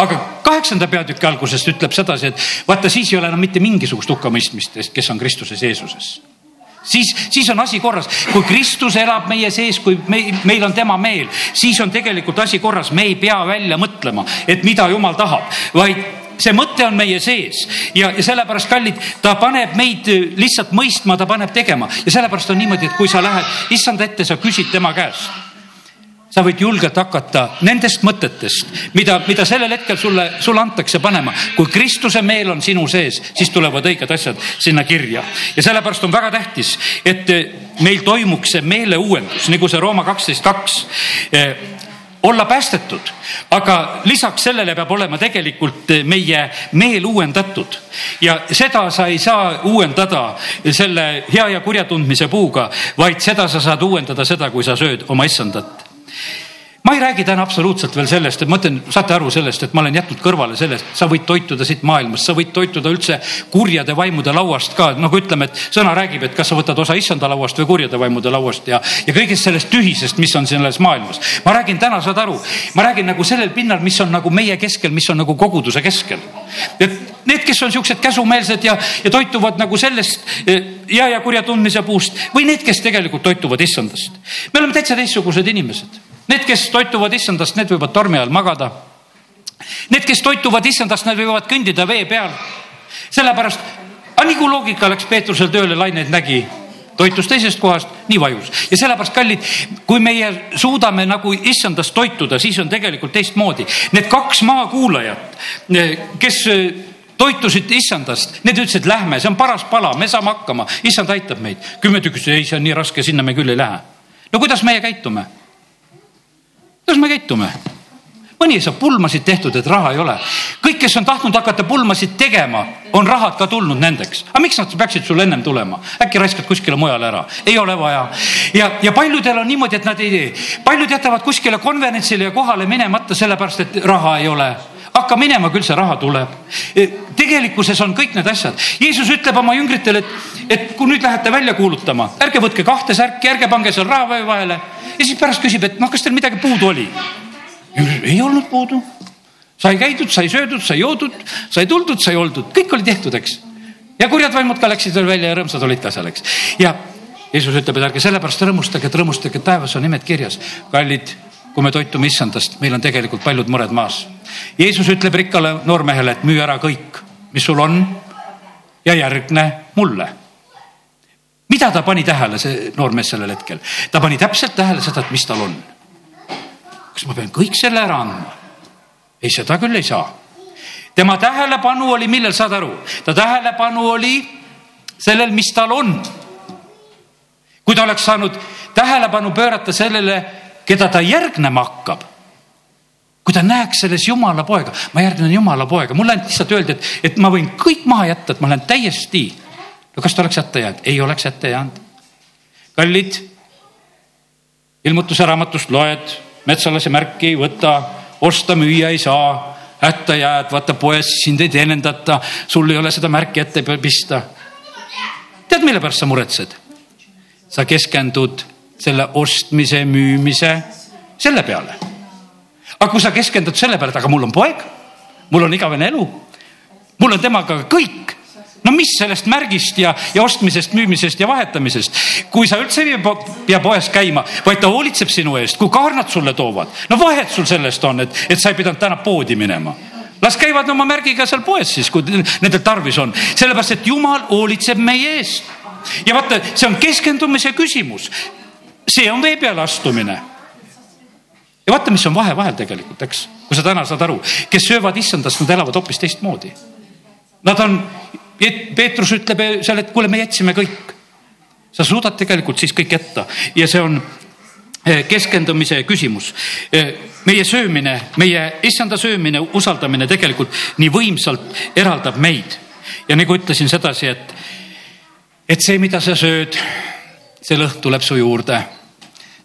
Aga kaheksanda peatüki algusest ütleb sedasi, et vaata, siis ei ole enam mitte mingisugust hukkamõistmist, kes on Kristuses Jeesuses. Siis, siis on asi korras, kui Kristus elab meie sees, kui me, meil on tema meel, siis on tegelikult asi korras, me ei pea välja mõtlema, et mida jumal tahab, vaid see mõte on meie sees ja, ja sellepärast, kallid, ta paneb meid lihtsalt mõistma, ta paneb tegema ja sellepärast on niimoodi, et kui sa lähed issanda ette, sa küsid tema käest. sa võid julgelt hakata nendest mõtetest, mida, mida sellel hetkel sulle, sulle antakse panema. kui Kristuse meel on sinu sees, siis tulevad õiged asjad sinna kirja ja sellepärast on väga tähtis, et meil toimuks see meeleuuendus, nagu see Rooma kaksteist kaks olla päästetud, aga lisaks sellele peab olema tegelikult meie meel uuendatud. Ja seda sa ei saa uuendada selle hea ja kurja tundmise puuga, vaid seda sa saad uuendada seda, kui sa sööd oma issandat ma ei räägi täna absoluutselt veel sellest, et ma ütlen, saate aru sellest, et ma olen jätnud kõrvale sellest, sa võid toituda siit maailmast, sa võid toituda üldse kurjade vaimude lauast ka, nagu ütleme, et sõna räägib, et kas sa võtad osa issanda lauast või kurjade vaimude lauast ja, ja kõigest sellest tühisest, mis on selles maailmas. ma räägin täna, saad aru, ma räägin nagu sellel pinnal, mis on nagu meie keskel, mis on nagu koguduse keskel. et need, kes on siuksed käsumeelsed ja, ja toituvad nagu sellest hea eh, ja kurja tundmise puust või need, kes tegelikult toituvad issandast. me oleme täitsa teistsugused inimesed Need, kes toituvad issandast, need võivad tormi all magada. Need, kes toituvad issandast, need võivad kõndida vee peal. sellepärast, aga nii kui loogika läks Peetrusel tööle, laineid nägi, toitus teisest kohast, nii vajus. ja sellepärast, kallid, kui meie suudame nagu issandast toituda, siis on tegelikult teistmoodi. Need kaks maakuulajat, kes toitusid issandast, need ütlesid, lähme, see on paras pala, me saame hakkama, issand aitab meid. kümme tükki ütlesid, ei, see on nii raske, sinna me küll ei lähe. no kuidas meie käitume? Kuidas me käitume? mõni saab pulmasid tehtud, et raha ei ole. kõik, kes on tahtnud hakata pulmasid tegema, on rahad ka tulnud nendeks. aga miks nad peaksid sulle ennem tulema? äkki raiskad kuskile mujale ära? ei ole vaja. ja, ja paljudel on niimoodi, et nad ei tee. paljud jätavad kuskile konverentsile ja kohale minemata, sellepärast et raha ei ole hakka minema, küll see raha tuleb. E, tegelikkuses on kõik need asjad. Jeesus ütleb oma jüngritele, et, et kui nüüd lähete välja kuulutama, ärge võtke kahte särki, ärge pange seal raha vahele ja siis pärast küsib, et noh, kas teil midagi puudu oli? ei olnud puudu. sai käidud, sai söödud, sai joodud, sai tuldud, sai oldud, kõik oli tehtud, eks. ja kurjad vaimud ka läksid veel välja ja rõõmsad olid ka seal, eks. ja Jeesus ütleb, et ärge sellepärast rõõmustage, et rõõmustage, et taevas on nimed kirjas. kallid, kui me toitume issandast, meil on tegelikult paljud mured maas. Jeesus ütleb rikkale noormehele, et müü ära kõik, mis sul on ja järgne mulle mida ta pani tähele, see noormees sellel hetkel? ta pani täpselt tähele seda, et mis tal on. kas ma pean kõik selle ära andma? ei, seda küll ei saa. tema tähelepanu oli, millel saad aru? ta tähelepanu oli sellel, mis tal on. kui ta oleks saanud tähelepanu pöörata sellele, keda ta järgnema hakkab kui ta näeks selles jumala poega, ma järgnen jumala poega, mulle ainult lihtsalt öeldi, et, et ma võin kõik maha jätta, et ma olen täiesti no kas ta oleks hätta jäänud? ei oleks hätta jäänud. kallid, ilmutuse raamatust loed, metsalase märki ei võta, osta-müüa ei saa, hätta jääd, vaata poes sind ei teenindata, sul ei ole seda märki ette pista. tead, mille pärast sa muretsed? sa keskendud selle ostmise, müümise, selle peale. aga kui sa keskendud selle peale, et aga mul on poeg, mul on igavene elu, mul on temaga kõik no mis sellest märgist ja, ja ostmisest, müümisest ja vahetamisest, kui sa üldse ei pea poes käima, vaid ta hoolitseb sinu eest, kui kaarnad sulle toovad. no vahet sul sellest on, et, et sa ei pidanud täna poodi minema las käivad oma märgiga seal poes siis, kui nendel tarvis on, sellepärast et jumal hoolitseb meie eest. ja vaata, see on keskendumise küsimus. See on vee peale astumine. ja vaata, mis on vahe vahel tegelikult, eks, kui sa täna saad aru, kes söövad issandast, nad elavad hoopis teistmoodi. Nad on Peetrus ütleb seal, et kuule, me jätsime kõik. sa suudad tegelikult siis kõik jätta ja see on eh, keskendumise küsimus. Eh, meie söömine, meie issanda söömine, usaldamine tegelikult nii võimsalt eraldab meid. ja nagu ütlesin sedasi, et, et see, mida sa sööd, see lõhn tuleb su juurde.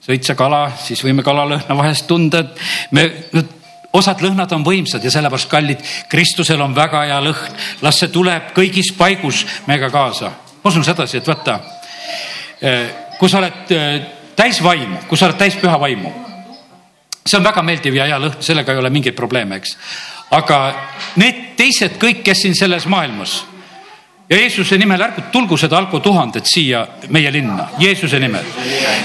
Sõid sa kala, siis võime kalalõhna vahest tunda, et me osad lõhnad on võimsad ja sellepärast kallid, Kristusel on väga hea lõhn, las see tuleb kõigis paigus meiega kaasa. ma usun sedasi, et vaata, eh, kui sa oled eh, täis vaimu, kui sa oled täis püha vaimu, see on väga meeldiv ja hea lõhn, sellega ei ole mingeid probleeme, eks. aga need teised kõik, kes siin selles maailmas ja Jeesuse nimel ärgu tulgu seda alko tuhandet siia meie linna, Jeesuse nimel.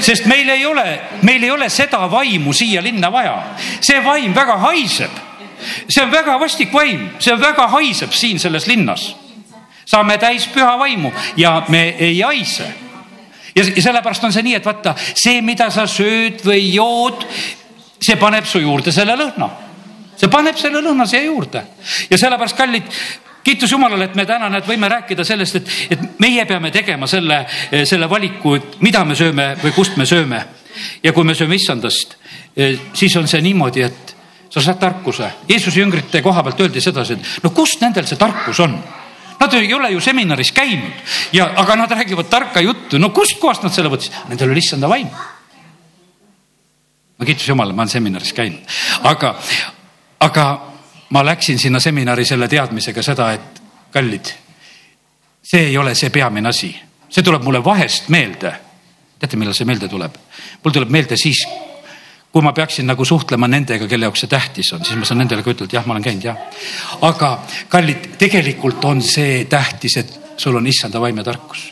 sest meil ei ole, meil ei ole seda vaimu siia linna vaja. see vaim väga haiseb. see on väga vastik vaim, see väga haiseb siin selles linnas. saame täis püha vaimu ja me ei haise. ja sellepärast on see nii, et vaata see, mida sa sööd või jood, see paneb su juurde selle lõhna. see paneb selle lõhna siia juurde ja sellepärast, kallid, kiitus Jumalale, et me täna näed, võime rääkida sellest, et, et meie peame tegema selle, selle valiku, et mida me sööme või kust me sööme. ja kui me sööme issandast, siis on see niimoodi, et sa saad tarkuse. Jeesuse jüngrite koha pealt öeldi sedasi, et no kust nendel see tarkus on Nad ei ole ju seminaris käinud ja, aga nad räägivad tarka juttu. no kustkohast nad selle võtsid? Nendel oli issanda vaim. no kiitus Jumalale, ma olen seminaris käinud, aga, aga ma läksin sinna seminari selle teadmisega seda, et kallid, see ei ole see peamine asi, see tuleb mulle vahest meelde. teate, millal see meelde tuleb? mul tuleb meelde siis, kui ma peaksin nagu suhtlema nendega, kelle jaoks see tähtis on, siis ma saan nendele ka ütelda, et jah, ma olen käinud, jah. aga kallid, tegelikult on see tähtis, et sul on issanda vaim ja tarkus.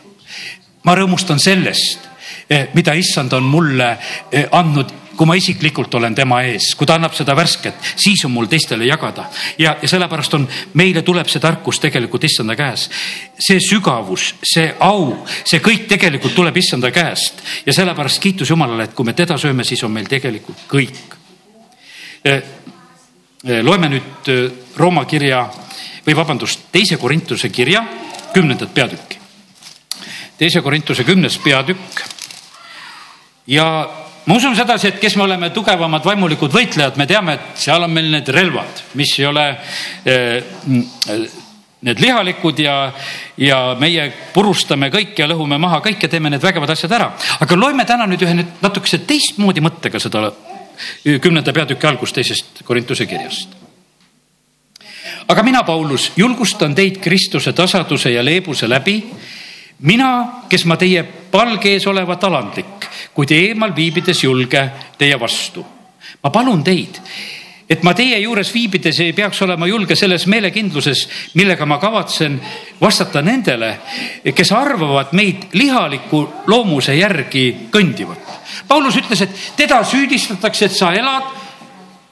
ma rõõmustan sellest, eh, mida issand on mulle eh, andnud kui ma isiklikult olen tema ees, kui ta annab seda värsket, siis on mul teistele jagada. ja, ja sellepärast on, meile tuleb see tarkus tegelikult issanda käes. see sügavus, see au, see kõik tegelikult tuleb issanda käest ja sellepärast kiitus Jumalale, et kui me teda sööme, siis on meil tegelikult kõik. Eh, eh, loeme nüüd eh, Rooma kirja või vabandust, teise Korintuse kirja kümnendat peatükki. teise Korintuse kümnes peatükk ja ma usun sedasi, et kes me oleme tugevamad vaimulikud võitlejad, me teame, et seal on meil need relvad, mis ei ole eh, need lihalikud ja, ja meie purustame kõik ja lõhume maha kõik ja teeme need vägevad asjad ära. aga loeme täna nüüd ühe nüüd natukese teistmoodi mõttega seda kümnenda peatüki algust teisest Korintuse kirjast. aga mina, Paulus, julgustan teid Kristuse tasaduse ja leebuse läbi mina, kes ma teie palge ees olevat alandlik, kuid eemal viibides julge teie vastu. ma palun teid, et ma teie juures viibides ei peaks olema julge selles meelekindluses, millega ma kavatsen vastata nendele, kes arvavad meid lihaliku loomuse järgi kõndivat. Paulus ütles, et teda süüdistatakse, et sa elad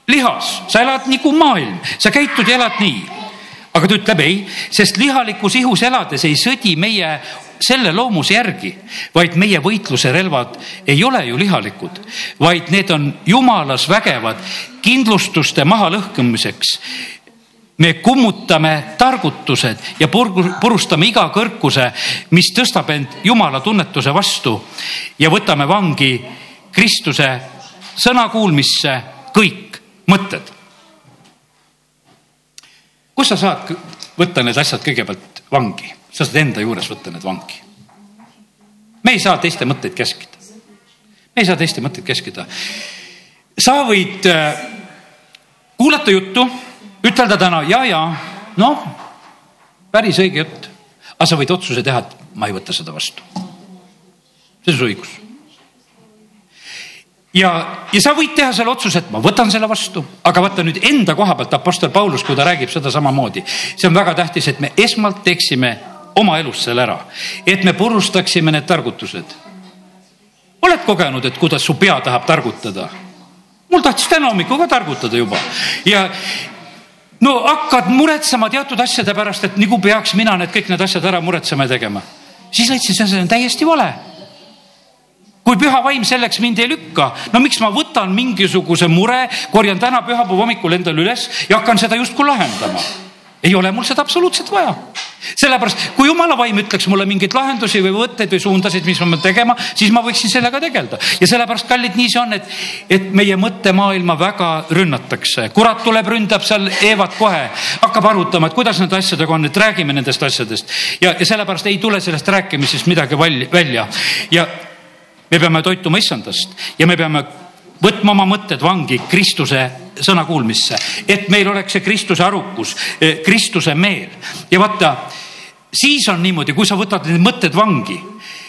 lihas, sa elad nagu maailm, sa käitud ja elad nii aga ta ütleb ei, sest lihalikus ihus elades ei sõdi meie selle loomuse järgi, vaid meie võitluse relvad ei ole ju lihalikud, vaid need on jumalas vägevad kindlustuste mahalõhkumiseks me kummutame targutused ja purustame iga kõrkuse, mis tõstab end jumala tunnetuse vastu ja võtame vangi Kristuse sõna kuulmisse kõik mõtted. kus sa saad võtta need asjad kõigepealt vangi? Sa saad enda juures võtta need vangi. me ei saa teiste mõtteid käskida. me ei saa teiste mõtteid käskida. sa võid äh, kuulata juttu, ütelda täna ja, ja noh, päris õige jutt, aga sa võid otsuse teha, et ma ei võta seda vastu. see on su õigus ja, ja sa võid teha selle otsuse, et ma võtan selle vastu, aga vaata nüüd enda koha pealt Apostel Paulus, kui ta räägib seda samamoodi, see on väga tähtis, et me esmalt teeksime oma elus selle ära, et me purustaksime need targutused. oled kogenud, et kuidas su pea tahab targutada? mul tahtis täna hommikul ka targutada juba ja no hakkad muretsema teatud asjade pärast, et nagu peaks mina need kõik need asjad ära muretsema ja tegema. siis leidsin, see on täiesti vale kui püha vaim selleks mind ei lükka, no miks ma võtan mingisuguse mure, korjan täna pühapäeva hommikul endale üles ja hakkan seda justkui lahendama ei ole mul seda absoluutselt vaja. sellepärast, kui jumala vaim ütleks mulle mingeid lahendusi või võtteid või suundasid, mis ma pean tegema, siis ma võiksin sellega tegeleda. ja sellepärast, kallid, nii see on, et, et meie mõttemaailma väga rünnatakse. kurat tuleb, ründab seal Eevat kohe, hakkab arutama, et kuidas nende asjadega on, et räägime nendest asjadest. ja, ja sellepärast ei tule sellest rääkimisest midagi välja ja me peame toituma issandast ja me peame võtma oma mõtted vangi Kristuse sõna kuulmisse, et meil oleks see Kristuse arukus, eh, Kristuse meel ja vaata, siis on niimoodi, kui sa võtad need mõtted vangi.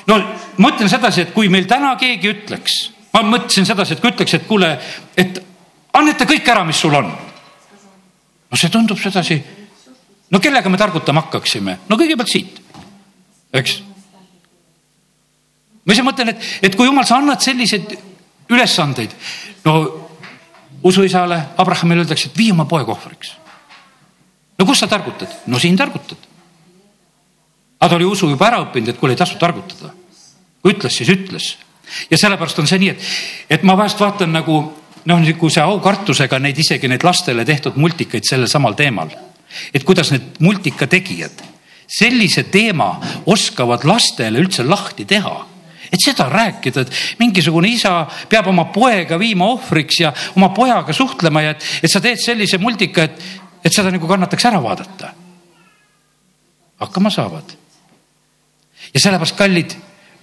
no ma ütlen sedasi, et kui meil täna keegi ütleks, ma mõtlesin sedasi, et kui ütleks, et kuule, et anneta kõik ära, mis sul on. no see tundub sedasi. no kellega me targutama hakkaksime? no kõigepealt siit, eks ma ise mõtlen, et, et kui jumal, sa annad selliseid ülesandeid. no usuisale Abrahamile öeldakse, et vii oma poeg ohvriks. no kus sa targutad? no siin targutad. aga ta oli usu juba ära õppinud, et kuule, ei tasu targutada. kui ütles, siis ütles. ja sellepärast on see nii, et, et ma vahest vaatan nagu noh, niisuguse aukartusega neid isegi neid lastele tehtud multikaid sellel samal teemal. et kuidas need multika tegijad sellise teema oskavad lastele üldse lahti teha et seda rääkida, et mingisugune isa peab oma poega viima ohvriks ja oma pojaga suhtlema ja et, et sa teed sellise multika, et, et seda nagu kannataks ära vaadata. hakkama saavad. ja sellepärast, kallid,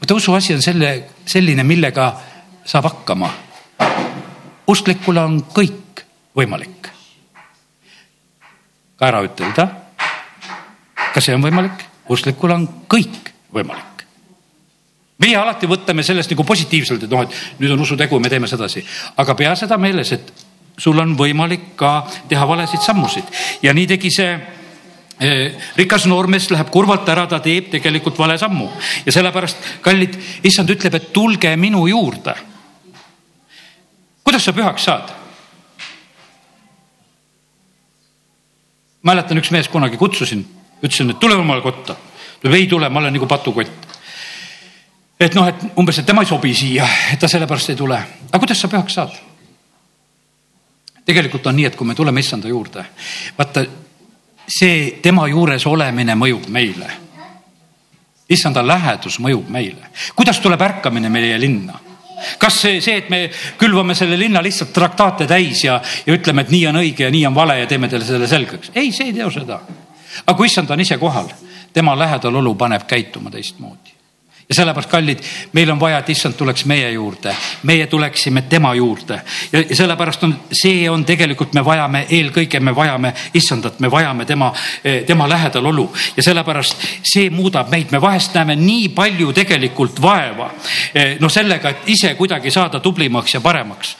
vaata usuasi on selle, selline, millega saab hakkama. usklikule on kõik võimalik. ka ära ütelda. kas see on võimalik? usklikul on kõik võimalik meie alati võtame sellest nagu positiivselt, et noh, et nüüd on usutegu, me teeme sedasi, aga pea seda meeles, et sul on võimalik ka teha valesid sammusid ja nii tegi see eh, rikas noormees läheb kurvalt ära, ta teeb tegelikult vale sammu ja sellepärast, kallid, issand ütleb, et tulge minu juurde. kuidas sa pühaks saad? mäletan, üks mees kunagi kutsusin, ütlesin, et tule omale kotta. ta ütleb, ei tule, ma olen nagu patukott et noh, et umbes, et tema ei sobi siia, et ta sellepärast ei tule. aga kuidas sa pühaks saad? tegelikult on nii, et kui me tuleme issanda juurde, vaata see tema juures olemine mõjub meile. issanda lähedus mõjub meile. kuidas tuleb ärkamine meie linna? kas see, see, et me külvame selle linna lihtsalt traktaate täis ja, ja ütleme, et nii on õige ja nii on vale ja teeme talle selle selgeks? ei, see ei teo seda. aga kui issand on ise kohal, tema lähedalolu paneb käituma teistmoodi ja sellepärast, kallid, meil on vaja, et issand tuleks meie juurde, meie tuleksime tema juurde. Ja, sellepärast on, see on tegelikult, me vajame eelkõige, me vajame issandat, me vajame tema, tema lähedalolu ja sellepärast see muudab meid, me vahest näeme nii palju tegelikult vaeva. noh, sellega, et ise kuidagi saada tublimaks ja paremaks.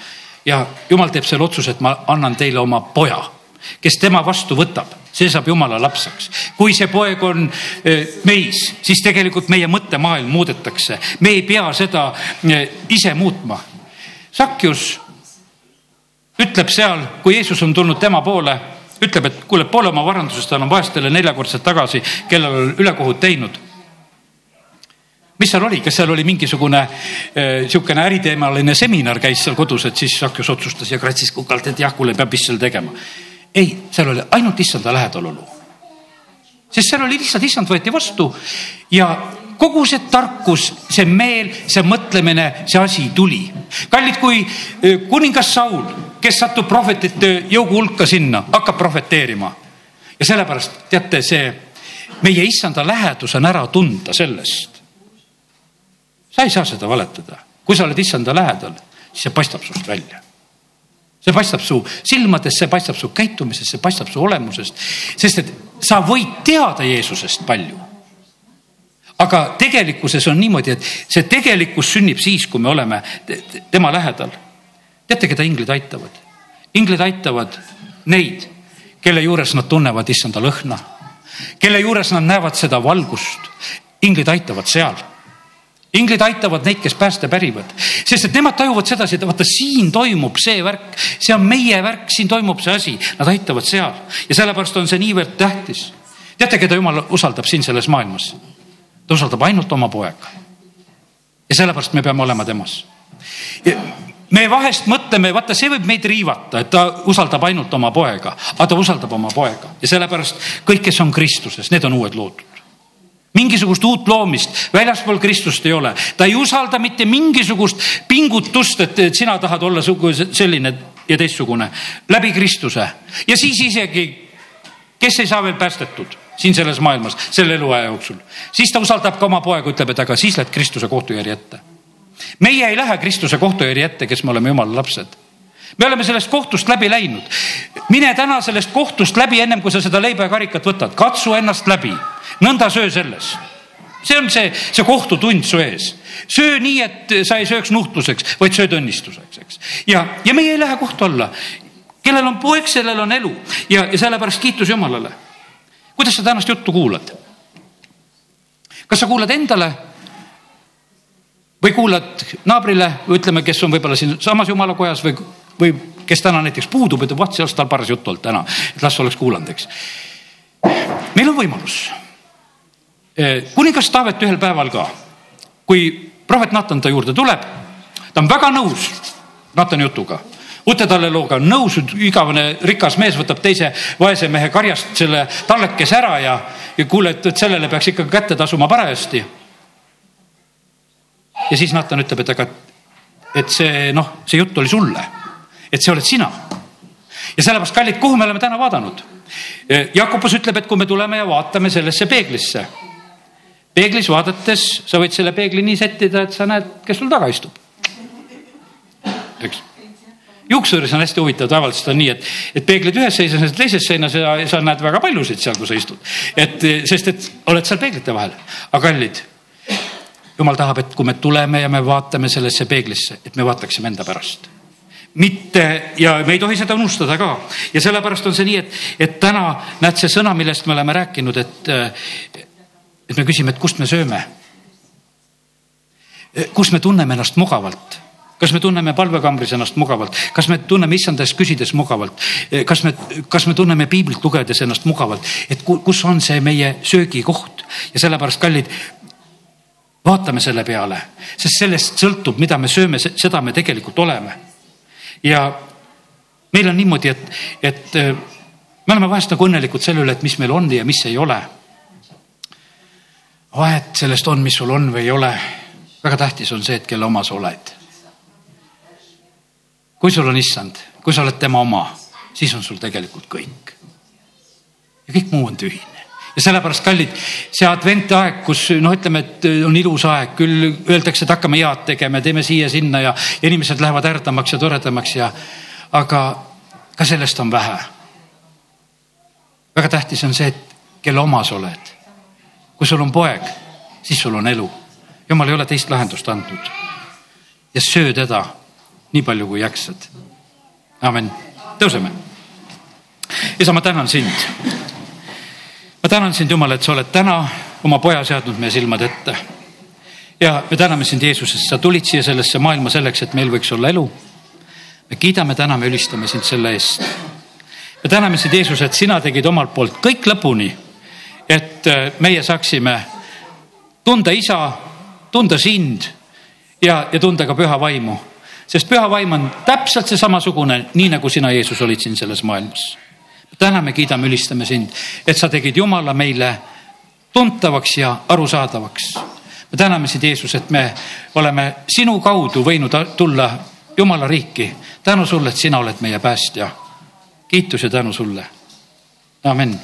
Ja jumal teeb selle otsuse, et ma annan teile oma poja, kes tema vastu võtab see saab jumala lapseks. kui see poeg on meis, siis tegelikult meie mõttemaailm muudetakse, me ei pea seda ise muutma. Sakjus ütleb seal, kui Jeesus on tulnud tema poole, ütleb, et kuule, poole oma varandusest annan vaestele neljakordselt tagasi, kellel on ülekohut teinud mis seal oli, kas seal oli mingisugune niisugune äriteemaline seminar käis seal kodus, et siis Sakjus otsustas ja kratsis kukalt, et jah, kuule, peab vist seal tegema ei, seal oli ainult issanda lähedalolu. sest seal oli lihtsalt issand võeti vastu ja kogu see tarkus, see meel, see mõtlemine, see asi tuli. kallid, kui e, kuningas Saul, kes satub prohvetite jõugu hulka sinna, hakkab prohveteerima ja sellepärast teate, see meie issanda lähedus on ära tunda sellest. sa ei saa seda valetada, kui sa oled issanda lähedal, siis see paistab sinust välja see paistab su silmadest, see paistab su käitumisest, see paistab su olemusest, sest et sa võid teada Jeesusest palju. aga tegelikkuses on niimoodi, et see tegelikkus sünnib siis, kui me oleme tema lähedal. teate, keda inglid aitavad? inglid aitavad neid, kelle juures nad tunnevad issanda lõhna, kelle juures nad näevad seda valgust. inglid aitavad seal inglid aitavad neid, kes pääste pärivad, sest et nemad tajuvad sedasi, et vaata, siin toimub see värk, see on meie värk, siin toimub see asi, nad aitavad seal ja sellepärast on see niivõrd tähtis. teate, keda jumal usaldab siin selles maailmas? ta usaldab ainult oma poega. ja sellepärast me peame olema temas. me vahest mõtleme, vaata, see võib meid riivata, et ta usaldab ainult oma poega, aga ta usaldab oma poega ja sellepärast kõik, kes on Kristuses, need on uued loodud mingisugust uut loomist väljaspool Kristust ei ole, ta ei usalda mitte mingisugust pingutust, et, sina tahad olla selline ja teistsugune. Läbi Kristuse. Ja siis isegi, kes ei saa veel päästetud siin selles maailmas selle eluaja jooksul, siis ta usaldab ka oma poega, ütleb, et aga siis lähed Kristuse kohtujärje ette. meie ei lähe Kristuse kohtujärje ette, kes me oleme jumala lapsed. Me oleme sellest kohtust läbi läinud. mine täna sellest kohtust läbi, ennem kui sa seda leiba ja karikat võtad, katsu ennast läbi, nõnda söö selles. see on see, see kohtutund su ees. söö nii, et sa ei sööks nuhtluseks, vaid sööd õnnistuseks, eks. ja, ja meie ei lähe kohtu alla. kellel on poeg, sellel on elu ja, ja sellepärast kiitus Jumalale. kuidas sa tänast juttu kuulad? kas sa kuulad endale või kuulad naabrile ütleme, kes on võib-olla siinsamas jumalakojas või või kes täna näiteks puudub, ütleb, vaat oleks tal paras jutt olnud täna, et las oleks kuulanud, eks. meil on võimalus. Eh, kuningas Taavet ühel päeval ka, kui prohvet Natan ta juurde tuleb, ta on väga nõus Natani jutuga. uute tallelooga on nõus, igavene rikas mees võtab teise vaese mehe karjast selle tallekese ära ja, ja kuule, et, et sellele peaks ikka kätte tasuma parajasti. ja siis Natan ütleb, et aga, et see noh, see jutt oli sulle, et see oled sina. ja sellepärast, kallid, kuhu me oleme täna vaadanud? Jakobus ütleb, et kui me tuleme ja vaatame sellesse peeglisse, peeglis vaadates sa võid selle peegli nii sättida, et sa näed, kes sul taga istub. eks juuksuris on hästi huvitav, tavaliselt on nii, et, et peeglid ühes seinas, teises seinas ja sa näed väga paljusid seal, kus sa istud. et sest, et oled seal peeglite vahel, aga kallid. jumal tahab, et kui me tuleme ja me vaatame sellesse peeglisse, et me vaataksime enda pärast mitte ja me ei tohi seda unustada ka ja sellepärast on see nii, et, et täna näed see sõna, millest me oleme rääkinud, et, et me küsime, et kust me sööme. kus me tunneme ennast mugavalt kas me tunneme palvekambris ennast mugavalt, kas me tunneme issanda eest küsides mugavalt, kas me, kas me tunneme piiblit lugedes ennast mugavalt, et kus on see meie söögikoht ja sellepärast, kallid, vaatame selle peale, sest sellest sõltub, mida me sööme, seda me tegelikult oleme. ja meil on niimoodi, et, et me oleme vahest nagu õnnelikud selle üle, et mis meil on ja mis ei ole. Vahet sellest on, mis sul on või ei ole. väga tähtis on see, et kelle oma sa oled kui sul on issand, kui sa oled tema oma, siis on sul tegelikult kõik. ja kõik muu on tühine ja sellepärast, kallid, see adventaeg, kus noh, ütleme, et on ilus aeg, küll öeldakse, et hakkame head tegema, teeme siia-sinna ja inimesed lähevad ärdamaks ja toredamaks ja, aga ka sellest on vähe. väga tähtis on see, et kelle oma sa oled. Kui sul on poeg, siis sul on elu. jumal ei ole teist lahendust andnud. ja söö teda nii palju kui jaksad. amin, tõuseme. isa, ma tänan sind. ma tänan sind, Jumal, et sa oled täna oma poja seadnud meie silmad ette. ja me täname sind, Jeesus, et sa tulid siia sellesse maailma selleks, et meil võiks olla elu. me kiidame, täname, ülistame sind selle eest. me täname sind, Jeesus, et sina tegid omalt poolt kõik lõpuni, et äh, meie saaksime tunda isa, tunda sind ja, ja tunda ka püha vaimu sest püha vaim on täpselt see samasugune, nii nagu sina, Jeesus, olid siin selles maailmas. täna me kiidame, ülistame sind, et sa tegid Jumala meile tuntavaks ja arusaadavaks. me täname sind, Jeesus, et me oleme sinu kaudu võinud tulla Jumala riiki. tänu sulle, et sina oled meie päästja. kiitus ja tänu sulle. amin